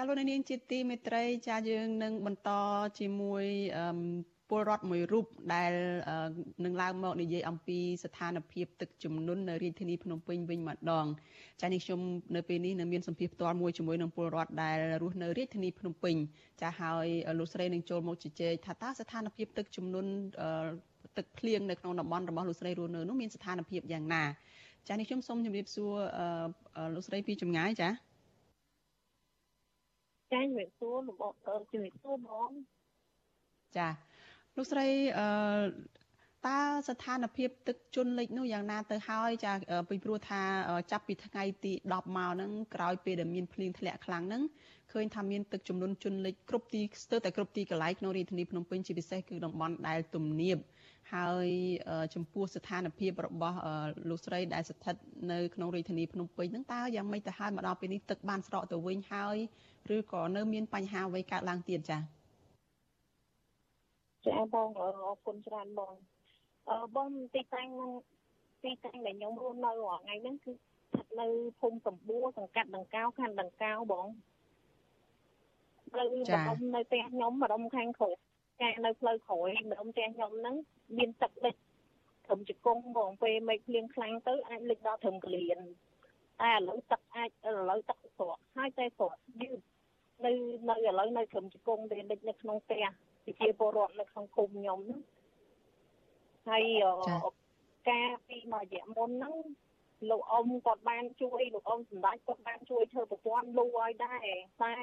ចាលោកនាងជាទីមេត្រីចាយើងនឹងបន្តជាមួយពលរដ្ឋមួយរូបដែលនឹងឡើងមកនិយាយអំពីស្ថានភាពទឹកជំនន់នៅរាជធានីភ្នំពេញវិញម្ដងចានេះខ្ញុំនៅពេលនេះនឹងមានសម្ភារផ្ទាល់មួយជាមួយនឹងពលរដ្ឋដែលរស់នៅរាជធានីភ្នំពេញចាហើយលោកស្រីនឹងចូលមកជជែកថាតើស្ថានភាពទឹកជំនន់ទឹកភ្លៀងនៅក្នុងតំបន់របស់លោកស្រីរស់នៅនោះមានស្ថានភាពយ៉ាងណាចានេះខ្ញុំសូមជម្រាបសួរលោកស្រីពីចម្ងាយចា ចាជំរាបសួរលោកបងជំរាបសួរបងចាលោកស្រីអឺតើស្ថានភាពទឹកជន់លិចនោះយ៉ាងណាទៅហើយចាពីព្រោះថាចាប់ពីថ្ងៃទី10មកហ្នឹងក្រោយពេលដែលមានភ្លៀងធ្លាក់ខ្លាំងហ្នឹងឃើញថាមានទឹកចំនួនជន់លិចគ្រប់ទីស្ទើរតែគ្រប់ទីកន្លែងក្នុងរាជធានីភ្នំពេញជាពិសេសគឺតំបន់ដែលទំនាបហើយចំពោះស្ថានភាពរបស់លោកស្រីដែលស្ថិតនៅក្នុងរាជធានីភ្នំពេញហ្នឹងតើយ៉ាងម៉េចទៅហើយមកដល់ពេលនេះទឹកបានស្រកទៅវិញហើយ ឬក៏នៅមានបញ្ហាអ្វីកើតឡើងទៀតចា៎ចាបងអរគុណច្រើនបងអឺបងទីតាំងទីតាំងដែលខ្ញុំរស់នៅរាល់ថ្ងៃហ្នឹងគឺស្ថិតនៅភូមិសម្បួរសង្កាត់ដង្កោខណ្ឌដង្កោបងផ្លូវម្ដុំនៅផ្ទះខ្ញុំម្ដុំខាងក្រោយចានៅផ្លូវក្រោយម្ដុំផ្ទះខ្ញុំហ្នឹងមានទឹកលិចត្រឹមជង្គង់បងពេលមេឃភ្លៀងខ្លាំងទៅអាចលិចដល់ត្រឹមកលៀនតែឥឡូវទឹកអាចឥឡូវទឹកស្រកហើយតែស្រកយឺត នៅនៅឥឡូវនៅត្រឹមជង្គង់ដែលលិចនៅក្នុងផ្ទះប្រជាពលរដ្ឋនៅក្នុងភូមិខ្ញុំហ្នឹងហើយការពីមួយរយៈមុនហ្នឹងលោកអ៊ំគាត់បានជួយលោកអ៊ំសម្ដេចគាត់បានជួយធ្វើប្រព័ន្ធលូឲ្យដែរតែ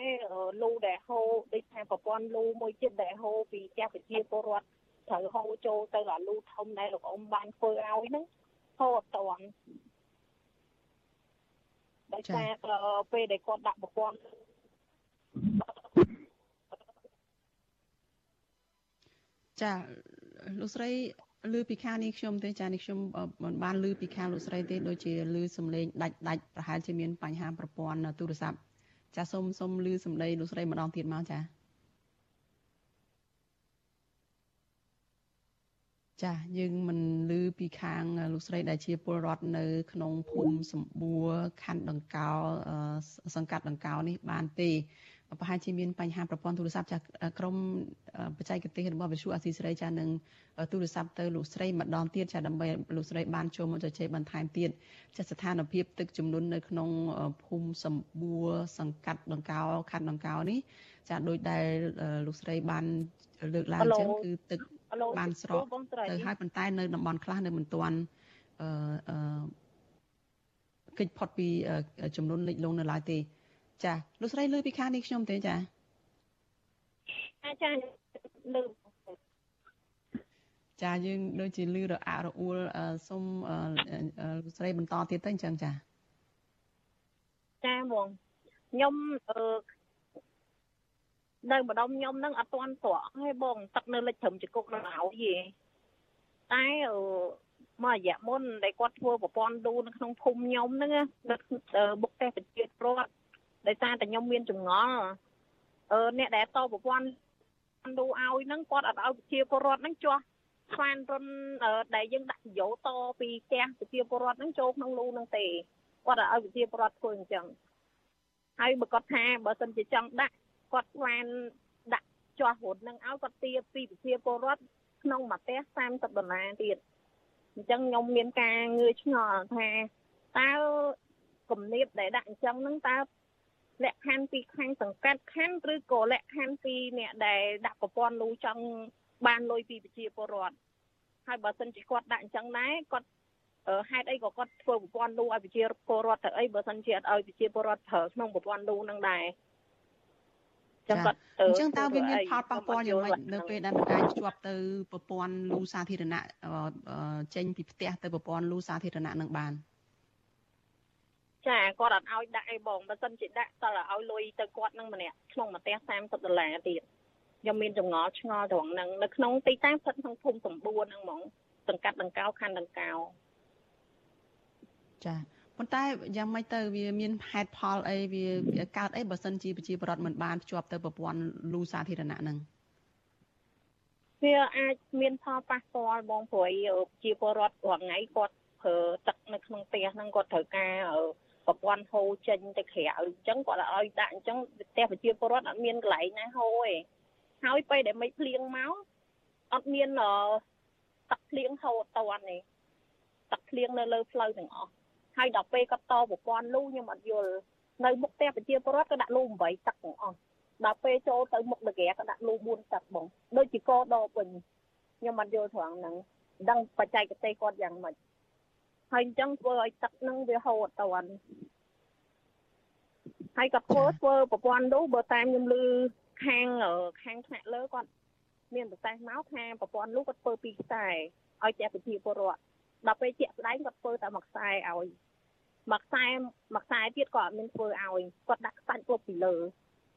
លូដែលហូរដូចថាប្រព័ន្ធលូមួយទៀតដែលហូរពីផ្ទះប្រជាពលរដ្ឋត្រូវហូរចូលទៅអាលូធំដែលលោកអ៊ំបានធ្វើឲ្យហ្នឹងហូរអត់តាន់ដោយសារពេលដែលគាត់ដាក់ប្រព័ន្ធ ចាលោកស្រីឮពីខាងនេះខ្ញុំទេចានេះខ្ញុំមិនបានឮពីខាងលោកស្រីទេដូចជាឮសំឡេងដាច់ដាច់ប្រហែលជាមានបញ្ហាប្រព័ន្ធទូរស័ព្ទចាសូមសូមឮសំឡេងលោកស្រីម្ដងទៀតមកចាចាយើងមិនឮពីខាងលោកស្រីដែលជាពលរដ្ឋនៅ ក្នុងភូមិសម្បួរខណ្ឌដង្កោសង្កាត់ដង្កោនេះបានទេ ប្រហែលជាមានបញ្ហាប្រព័ន្ធទូរស័ព្ទចាក្រុមបច្ចេកទេសរបស់វិទ្យុអាស៊ីសេរីចានឹងទូរស័ព្ទទៅលោកស្រីម្ដងទៀតចាដើម្បីលោកស្រីបានចូលមកជជែកបន្ថែមទៀតចាស្ថានភាពទឹកជំនន់នៅក្នុងភូមិសម្បួរសង្កាត់ដង្កោខណ្ឌដង្កោនេះចាដោយដែលលោកស្រីបានលើកឡើងអញ្ចឹងគឺទឹកបានស្រកទៅហើយប៉ុន្តែនៅតំបន់ខ្លះនៅមិនទាន់អឺកិច្ចផុតពីចំនួនលិចលង់នៅឡើយទេ ចាលោកស្រីលើពីខាងនេះខ្ញុំទេចាចាលើចាយើងដូចជាលឺរអាក់រអួលសុំលោកស្រីបន្តទៀតទៅអញ្ចឹងចាចាបងខ្ញុំអឺនៅម្ដុំខ្ញុំនឹងអត់ទាន់ស្រក់ហើយបងទឹកនៅលិចត្រឹមចគុកនៅឲ្យទេតែអឺមករយៈមុនដែលគាត់ធ្វើប្រព័ន្ធឌូនៅក្នុងភូមិខ្ញុំហ្នឹងដឹកបុកទេសប្រជាប្រដ្ឋ ដោយសារតែខ្ញុំមានចម្ងល់អឺអ្នកដែលតប្រព័ន្ធឌូឲ្យហ្នឹងគាត់អត់ឲ្យប្រជាពលរដ្ឋហ្នឹងចោះស្វានរុនដែលយើងដាក់យោតពីផ្ទះប្រជាពលរដ្ឋហ្នឹងចូលក្នុងលូហ្នឹងទេគាត់ឲ្យប្រជាពលរដ្ឋធ្វើអញ្ចឹងហើយបើគាត់ថាបើសិនជាចង់ដាក់គាត់ស្វានដាក់ជាស់រត់នឹងឲ្យគាត់ទាពីប្រជាពលរដ្ឋក្នុងមួយផ្ទះ30ដុល្លារទៀតអញ្ចឹងខ្ញុំមានការងឿឆ្ងល់ថាតើគំនាបដែលដាក់អញ្ចឹងហ្នឹងតើ លក្ខខណ្ឌពីខាងសង្កាត់ខណ្ឌឬក៏លក្ខខណ្ឌពីអ្នកដែលដាក់ប្រព័ន្ធលូចង់បានលុយពីប្រជាពលរដ្ឋហើយបើសិនជាគាត់ដាក់អញ្ចឹងដែរគាត់ហេតុអីក៏គាត់ធ្វើប្រព័ន្ធលូឲ្យប្រជាពលរដ្ឋទៅអីបើសិនជាអត់ឲ្យប្រជាពលរដ្ឋប្រើក្នុងប្រព័ន្ធលូនឹងដែរចឹងគាត់អញ្ចឹងតើវាមានផលប៉ះពាល់យ៉ាងម៉េចនៅពេលដែលមិនអាចភ្ជាប់ទៅប្រព័ន្ធលូសាធារណៈចេញពីផ្ទះទៅប្រព័ន្ធលូសាធារណៈនឹងបាន ចាគាត់អត់ឲ្យដាក់អីបងបើសិនជាដាក់តើឲ្យលុយទៅគាត់នឹងម្នាក់ក្នុងមួយផ្ទះ30ដុល្លារទៀតខ្ញុំមានចម្ងល់ឆ្ងល់ត្រង់ហ្នឹងនៅក្នុងទីតាំងស្ថិតក្នុងភូមិសម្បួរហ្នឹងហ្មងសង្កាត់ដង្កោខណ្ឌដង្កោចាប៉ុន្តែយ៉ាងម៉េចទៅវាមានហេតុផលអីវាកើតអីបើសិនជាប្រជាពលរដ្ឋមិនបានភ្ជាប់ទៅប្រព័ន្ធលូសាធារណៈហ្នឹងវាអាចមានផលប៉ះពាល់បងព្រោះជាពលរដ្ឋរាល់ថ្ងៃគាត់ប្រើទឹកនៅក្នុងផ្ទះហ្នឹងគាត់ត្រូវការ ប្រព័ន្ធហូរចេញទៅក្រៅអញ្ចឹងគាត់ឲ្យដាក់អញ្ចឹងផ្ទះប្រជាពលរដ្ឋអត់មានកន្លែងណាហូរទេហើយពេលដែលមិនភ្លៀងមកអត់មានទឹកភ្លៀងហូរអត់តាន់ទេទឹកភ្លៀងនៅលើផ្លូវទាំងអស់ហើយដល់ពេលគាត់តប្រព័ន្ធលូខ្ញុំអត់យល់នៅមុខផ្ទះប្រជាពលរដ្ឋក៏ដាក់លូ8ទឹកទាំងអស់ដល់ពេលចូលទៅមុខដកាក៏ដាក់លូ4ទឹកបងដូចជាកដបវិញខ្ញុំអត់យល់ត្រង់ហ្នឹងដឹងបច្ចេកទេសគាត់យ៉ាងម៉េច ហើយអញ្ចឹងធ្វើឲ្យទឹកហ្នឹងវាហូរអត់តាន់ហើយក៏ធ្វើធ្វើប្រព័ន្ធលូបើតាមខ្ញុំឮខាងខាងថ្នាក់លើគាត់មានប្រសាសន៍មកថាប្រព័ន្ធលូគាត់ធ្វើពីខ្សែឲ្យតែប្រជាពលរដ្ឋដល់ពេលជាក់ស្ដែងគាត់ធ្វើតែមួយខ្សែឲ្យមួយខ្សែមួយខ្សែទៀតក៏អត់មានធ្វើឲ្យគាត់ដាក់ខ្សាច់គ្រប់ពីលើ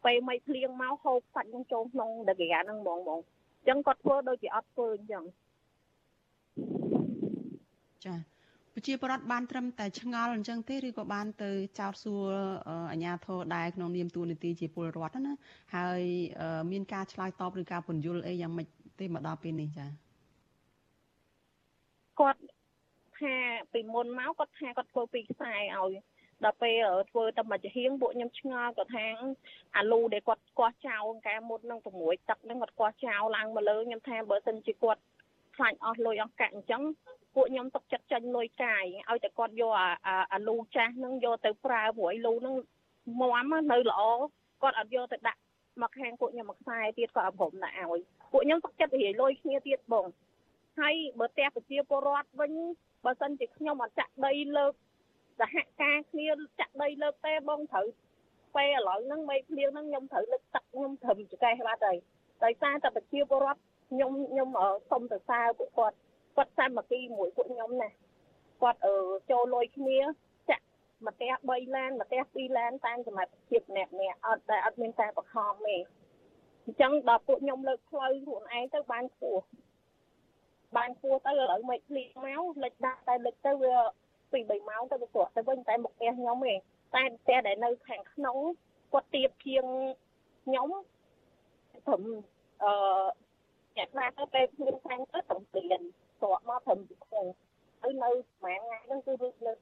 ពេលមិនភ្លៀងមកហូបខ្សាច់នឹងចូលក្នុងដកាហ្នឹងហ្មងហ្មងអញ្ចឹងគាត់ធ្វើដូចជាអត់ធ្វើអញ្ចឹងចា ប្រជាពលរដ្ឋបានត្រឹមតែឆ្ងល់អញ្ចឹងទេឬក៏បានទៅចោទសួរអាជ្ញាធរដែរក្នុងនាមតួនាទីជាពលរដ្ឋណាហើយមានការឆ្លើយតបឬការពន្យល់អីយ៉ាងម៉េចទេមកដល់ពេលនេះចាគាត់ថាពីមុនមកគាត់ថាគាត់ធ្វើពីខ្សែឲ្យដល់ពេលធ្វើតែមួយចំហៀងពួកខ្ញុំឆ្ងល់គាត់ថាអាលូដែលគាត់ស្គាស់ចោលកែមុតនឹង6ទឹកហ្នឹងគាត់ស្គាស់ចោលឡើងមកលើខ្ញុំថាបើសិនជាគាត់ខ្លាញ់អស់លុយអស់កាក់អញ្ចឹង ពួកខ្ញុំទុកចិត្តចាញ់លុយកាយឲ្យតែគាត់យកអាលូចាស់ហ្នឹងយកទៅប្រើព្រោះលូហ្នឹងមាំនៅល្អគាត់អត់យកទៅដាក់មកខាងពួកខ្ញុំមកខ្សែទៀតក៏អព្រមដាក់ឲ្យពួកខ្ញុំទុកចិត្តរាយលុយគ្នាទៀតបងហើយបើផ្ទះប្រជាពលរដ្ឋវិញបើសិនជាខ្ញុំអត់ចាក់ដីលើកសហការគ្នាចាក់ដីលើកទេបងត្រូវពេលឥឡូវហ្នឹងមេភ្លៀងហ្នឹងខ្ញុំត្រូវលើកទឹកខ្ញុំត្រឹមចកេះបាត់ហើយដោយសារតែប្រជាពលរដ្ឋខ្ញុំខ្ញុំសុំទៅសើពួកគាត់ គាត់សាមគ្គីមួយពួកខ្ញុំណាគាត់អឺចូលលុយគ្នាចាក់មកផ្ទះ3ឡានមកផ្ទះ2ឡានតាមសមត្ថភាពម្នាក់ម្នាក់អត់តែអត់មានការបង្ខំទេអញ្ចឹងដល់ពួកខ្ញុំលើកផ្លូវខ្លួនឯងទៅបានខ្ពស់បានគួរទៅឥឡូវមិនភ្លៀងមកលិចដាក់តែលិចទៅវាពី3ម៉ោងទៅវាស្រកទៅវិញតែមុខផ្ទះខ្ញុំឯងតែផ្ទះដែលនៅខាងក្នុងគាត់ទៀបជាងខ្ញុំព្រមអឺអ្នកខ្លះទៅពេលភ្លៀងខាងទៅតំព្រៀន ស្រកមកព្រមពីក្នុងហើយនៅប្រហែលថ្ងៃហ្នឹងគឺវានៅ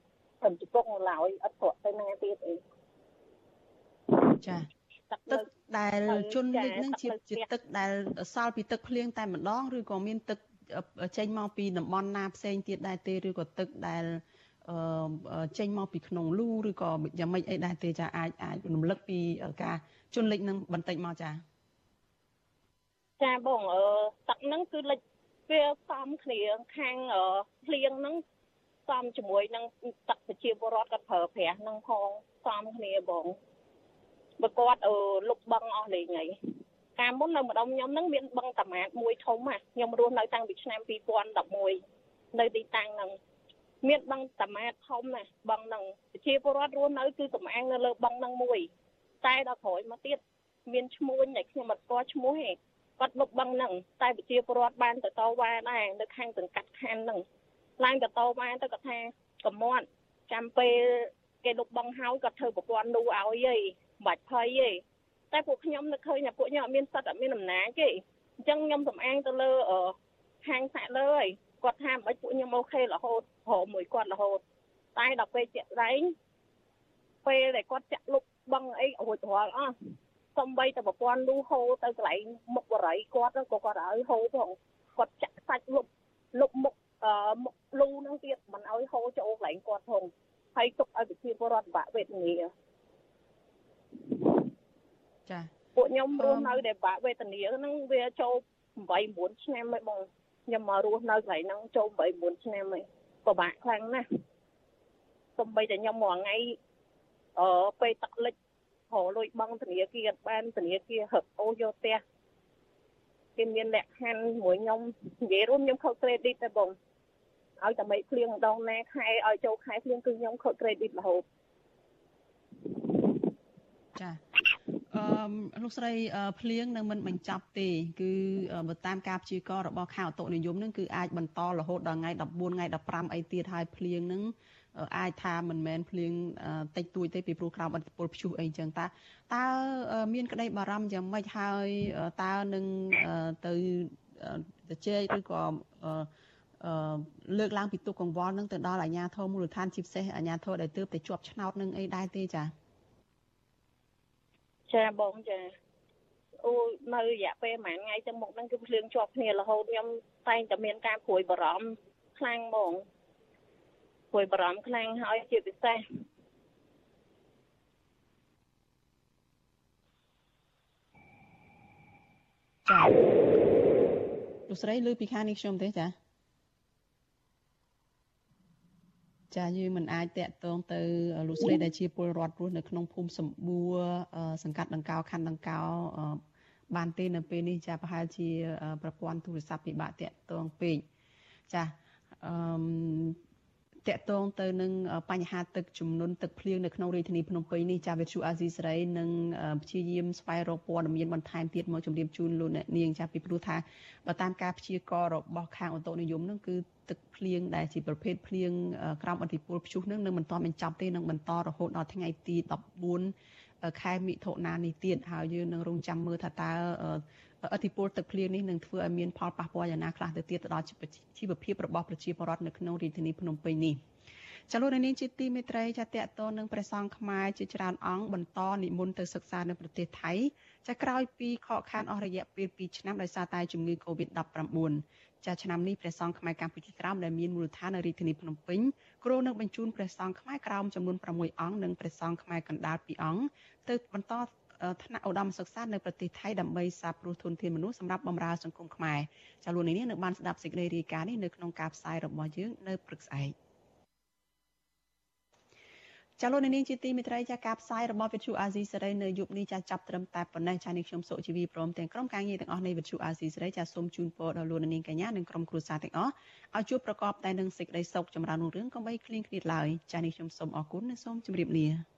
ព្រមជង្គង់ឡើយអត់ស្រកទៅណាទៀតអីចាទឹកដែលជន់លិចហ្នឹងជាជាទឹកដែលសល់ពីទឹកភ្លៀងតែម្ដងឬក៏មានទឹកចេញមកពីតំបន់ណាផ្សេងទៀតដែរទេឬក៏ទឹកដែលអឺចេញមកពីក្នុងលូឬក៏យ៉ាងម៉េចអីដែរទេចាអាចអាចរំលឹកពីការជន់លិចនឹងបន្តិចមកចាចាបងអឺទឹកហ្នឹងគឺលិច វាសំគ្នាខាងភ្លៀងហ្នឹងសំជាមួយនឹងទឹកប្រជាពលរដ្ឋគាត់ប្រើប្រាស់ហ្នឹងផងសំគ្នាបងបើគាត់អឺលុបបឹងអស់លេងហើយកាលមុននៅម្ដុំខ្ញុំហ្នឹងមានបឹងតាម៉ាតមួយធំហ่ะខ្ញុំរស់នៅតាំងពីឆ្នាំ2011នៅទីតាំងហ្នឹងមានបឹងតាម៉ាតធំណាស់បឹងហ្នឹងប្រជាពលរដ្ឋរស់នៅគឺកំអាំងនៅលើបឹងហ្នឹងមួយតែដល់ក្រោយមកទៀតមានឈ្មោះដែលខ្ញុំអត់ស្គាល់ឈ្មោះទេ គាត់លុបបឹងហ្នឹងតែប្រជាពលរដ្ឋបានទៅតវ៉ាដែរនៅខាងសង្កាត់ខណ្ឌហ្នឹងឡើងទៅតវ៉ាទៅគាត់ថាកំមាត់ចាំពេលគេលុបបឹងហើយគាត់ធ្វើប្រព័ន្ធនូឲ្យអីមិនបាច់ភ័យទេតែពួកខ្ញុំនឹកឃើញថាពួកខ្ញុំអត់មានសិទ្ធអត់មានអំណាចទេអញ្ចឹងខ្ញុំសំអាងទៅលើហាងសាក់លើហើយគាត់ថាមិនពួកខ្ញុំអូខេរហូតព្រមមួយគាត់រហូតតែដល់ពេលជាក់ស្ដែងពេលដែលគាត់ចាក់លុបបឹងអីរួចរាល់អស់ សំបីតែប្រព័ន្ធលូហូទៅកន្លែងមុខបរិយគាត់ក៏គាត់ឲ្យហូផងគាត់ចាក់សាច់លុបលុបមុខអឺមុខលូហ្នឹងទៀតមិនឲ្យហូចូលកន្លែងគាត់ផងហើយទុកឲ្យប្រជាពលរដ្ឋបាក់វេទនាចាពួកខ្ញុំរស់នៅដែលបាក់វេទនាហ្នឹងវាចូល8 9ឆ្នាំហើយបងខ្ញុំមករស់នៅកន្លែងហ្នឹងចូល8 9ឆ្នាំហើយពិបាកខ្លាំងណាស់សំបីតែខ្ញុំមួយថ្ងៃអឺពេលទឹកលិច រលួយបងធនាគារបានធនាគារហឹកអូយកផ្ទះគេមានលក្ខខណ្ឌមួយខ្ញុំនិយាយរួមខ្ញុំខុស credit តែបងឲ្យតែមិនភ្លៀងម្ដងណាខែឲ្យចូលខែភ្លៀងគឺខ្ញុំខុស credit រហូតចាអឺលោកស្រីភ្លៀងនៅមិនបញ្ចប់ទេ គឺបើតាមការព្យាករណ៍របស់ខាងអតុនិយមនឹងគឺអាចបន្តរហូតដល់ថ្ងៃ14ថ្ងៃ15អីទៀតហើយភ្លៀងនឹង អាចថាមិនមែនភ្លៀងតិចតួចទេពីព្រោះក្រោមអធិពលព្យុះអីចឹងតើតើមានក្តីបារម្ភយ៉ាងម៉េចហើយតើនឹងទៅទៅជែកឬក៏លើកឡើងពីទុកកង្វល់នឹងទៅដល់អាជ្ញាធរមូលដ្ឋានជាពិសេសអាជ្ញាធរដែលទើបតែជាប់ឆ្នោតនឹងអីដែរទេចា៎ចាបងចាអូនៅរយៈពេលប្រហែលថ្ងៃទៅមុខហ្នឹងគឺភ្លៀងជាប់គ្នារហូតខ្ញុំតែងតែមានការព្រួយបារម្ភខ្លាំងហ្មង ព្រួយបារម្ភខ្លាំងហើយជាពិសេសចាលោកស្រីលើពីខាងនេះខ្ញុំទេចាចាយើងមិនអាចតាក់ទងទៅលោកស្រីដែលជាពលរដ្ឋរស់នៅក្នុងភូមិសម្បួរសង្កាត់ដង្កោខណ្ឌដង្កោបានទេនៅពេលនេះចាប្រហែលជាប្រព័ន្ធទូរស័ព្ទពិបាកតាក់ទងពេកចាអឺ តកតងទៅនឹងបញ្ហាទឹកជំនន់ទឹកភ្លៀងនៅក្នុងរាជធានីភ្នំពេញនេះចាវិទ្យុអាស៊ីសេរីនឹងព្យាយាមស្វែងរកព័ត៌មានបន្ថែមទៀតមកជម្រាបជូនលោកអ្នកនាងចាពីព្រោះថាបើតាមការព្យាករណ៍របស់ខាងអន្តរនិយមនឹងគឺទឹកភ្លៀងដែលជាប្រភេទភ្លៀងក្រោមអធិពលព្យុះនឹងនឹងមិនទាន់បញ្ចប់ទេនឹងបន្តរហូតដល់ថ្ងៃទី14ខែមិថុនានេះទៀតហើយយើងនឹងរងចាំមើលថាតើ អធិពលទឹកភ្លៀងនេះនឹងធ្វើឲ្យមានផលប៉ះពាល់យ៉ាងណាខ្លះទៅទៀតទៅដល់ជីវភាពរបស់ប្រជាពលរដ្ឋនៅក្នុងរាជធានីភ្នំពេញនេះចលនានេះជាទីមេត្រីចាតតទៅនឹងព្រះសង្ឃខ្មែរជាច្រើនអង្គបន្តនិមន្តទៅសិក្សានៅប្រទេសថៃចាក្រោយពីខកខានអស់រយៈពេល2ឆ្នាំដោយសារតែជំងឺ Covid-19 ចាឆ្នាំនេះព្រះសង្ឃខ្មែរកម្ពុជាក្រោមដែលមានមូលដ្ឋាននៅរាជធានីភ្នំពេញគ្រូនឹងបញ្ជូនព្រះសង្ឃខ្មែរក្រោមចំនួន6អង្គនិងព្រះសង្ឃខ្មែរកណ្ដាល2អង្គទៅបន្ត ថ្នាក់ឧត្តមសិក្សានៅប្រទេសថៃដើម្បីសាបព្រោះធនធានមនុស្សសម្រាប់បម្រើសង្គមខ្មែរចាលោកនេះនៅបានស្ដាប់សេចក្តីរាយការណ៍នេះនៅក្នុងការផ្សាយរបស់យើងនៅព្រឹកស្អែកចាលោកនាងជាទីមេត្រីចាការផ្សាយរបស់វិទ្យុអាស៊ីសេរីនៅយប់នេះចាចាប់ត្រឹមតែប៉ុណ្ណេះចានេះខ្ញុំសុជីវីព្រមទាំងក្រុមការងារទាំងអស់នៃវិទ្យុអាស៊ីសេរីចាសូមជូនពរដល់លោកនាងកញ្ញានិងក្រុមគ្រួសារទាំងអស់ឲ្យជួបប្រកបតែនឹងសេចក្តីសុខចម្រើនរុងរឿងកុំបីឃ្លៀងឃ្លាតឡើយចានេះខ្ញុំសូមអរគុណនិងសូមជម្រាបលា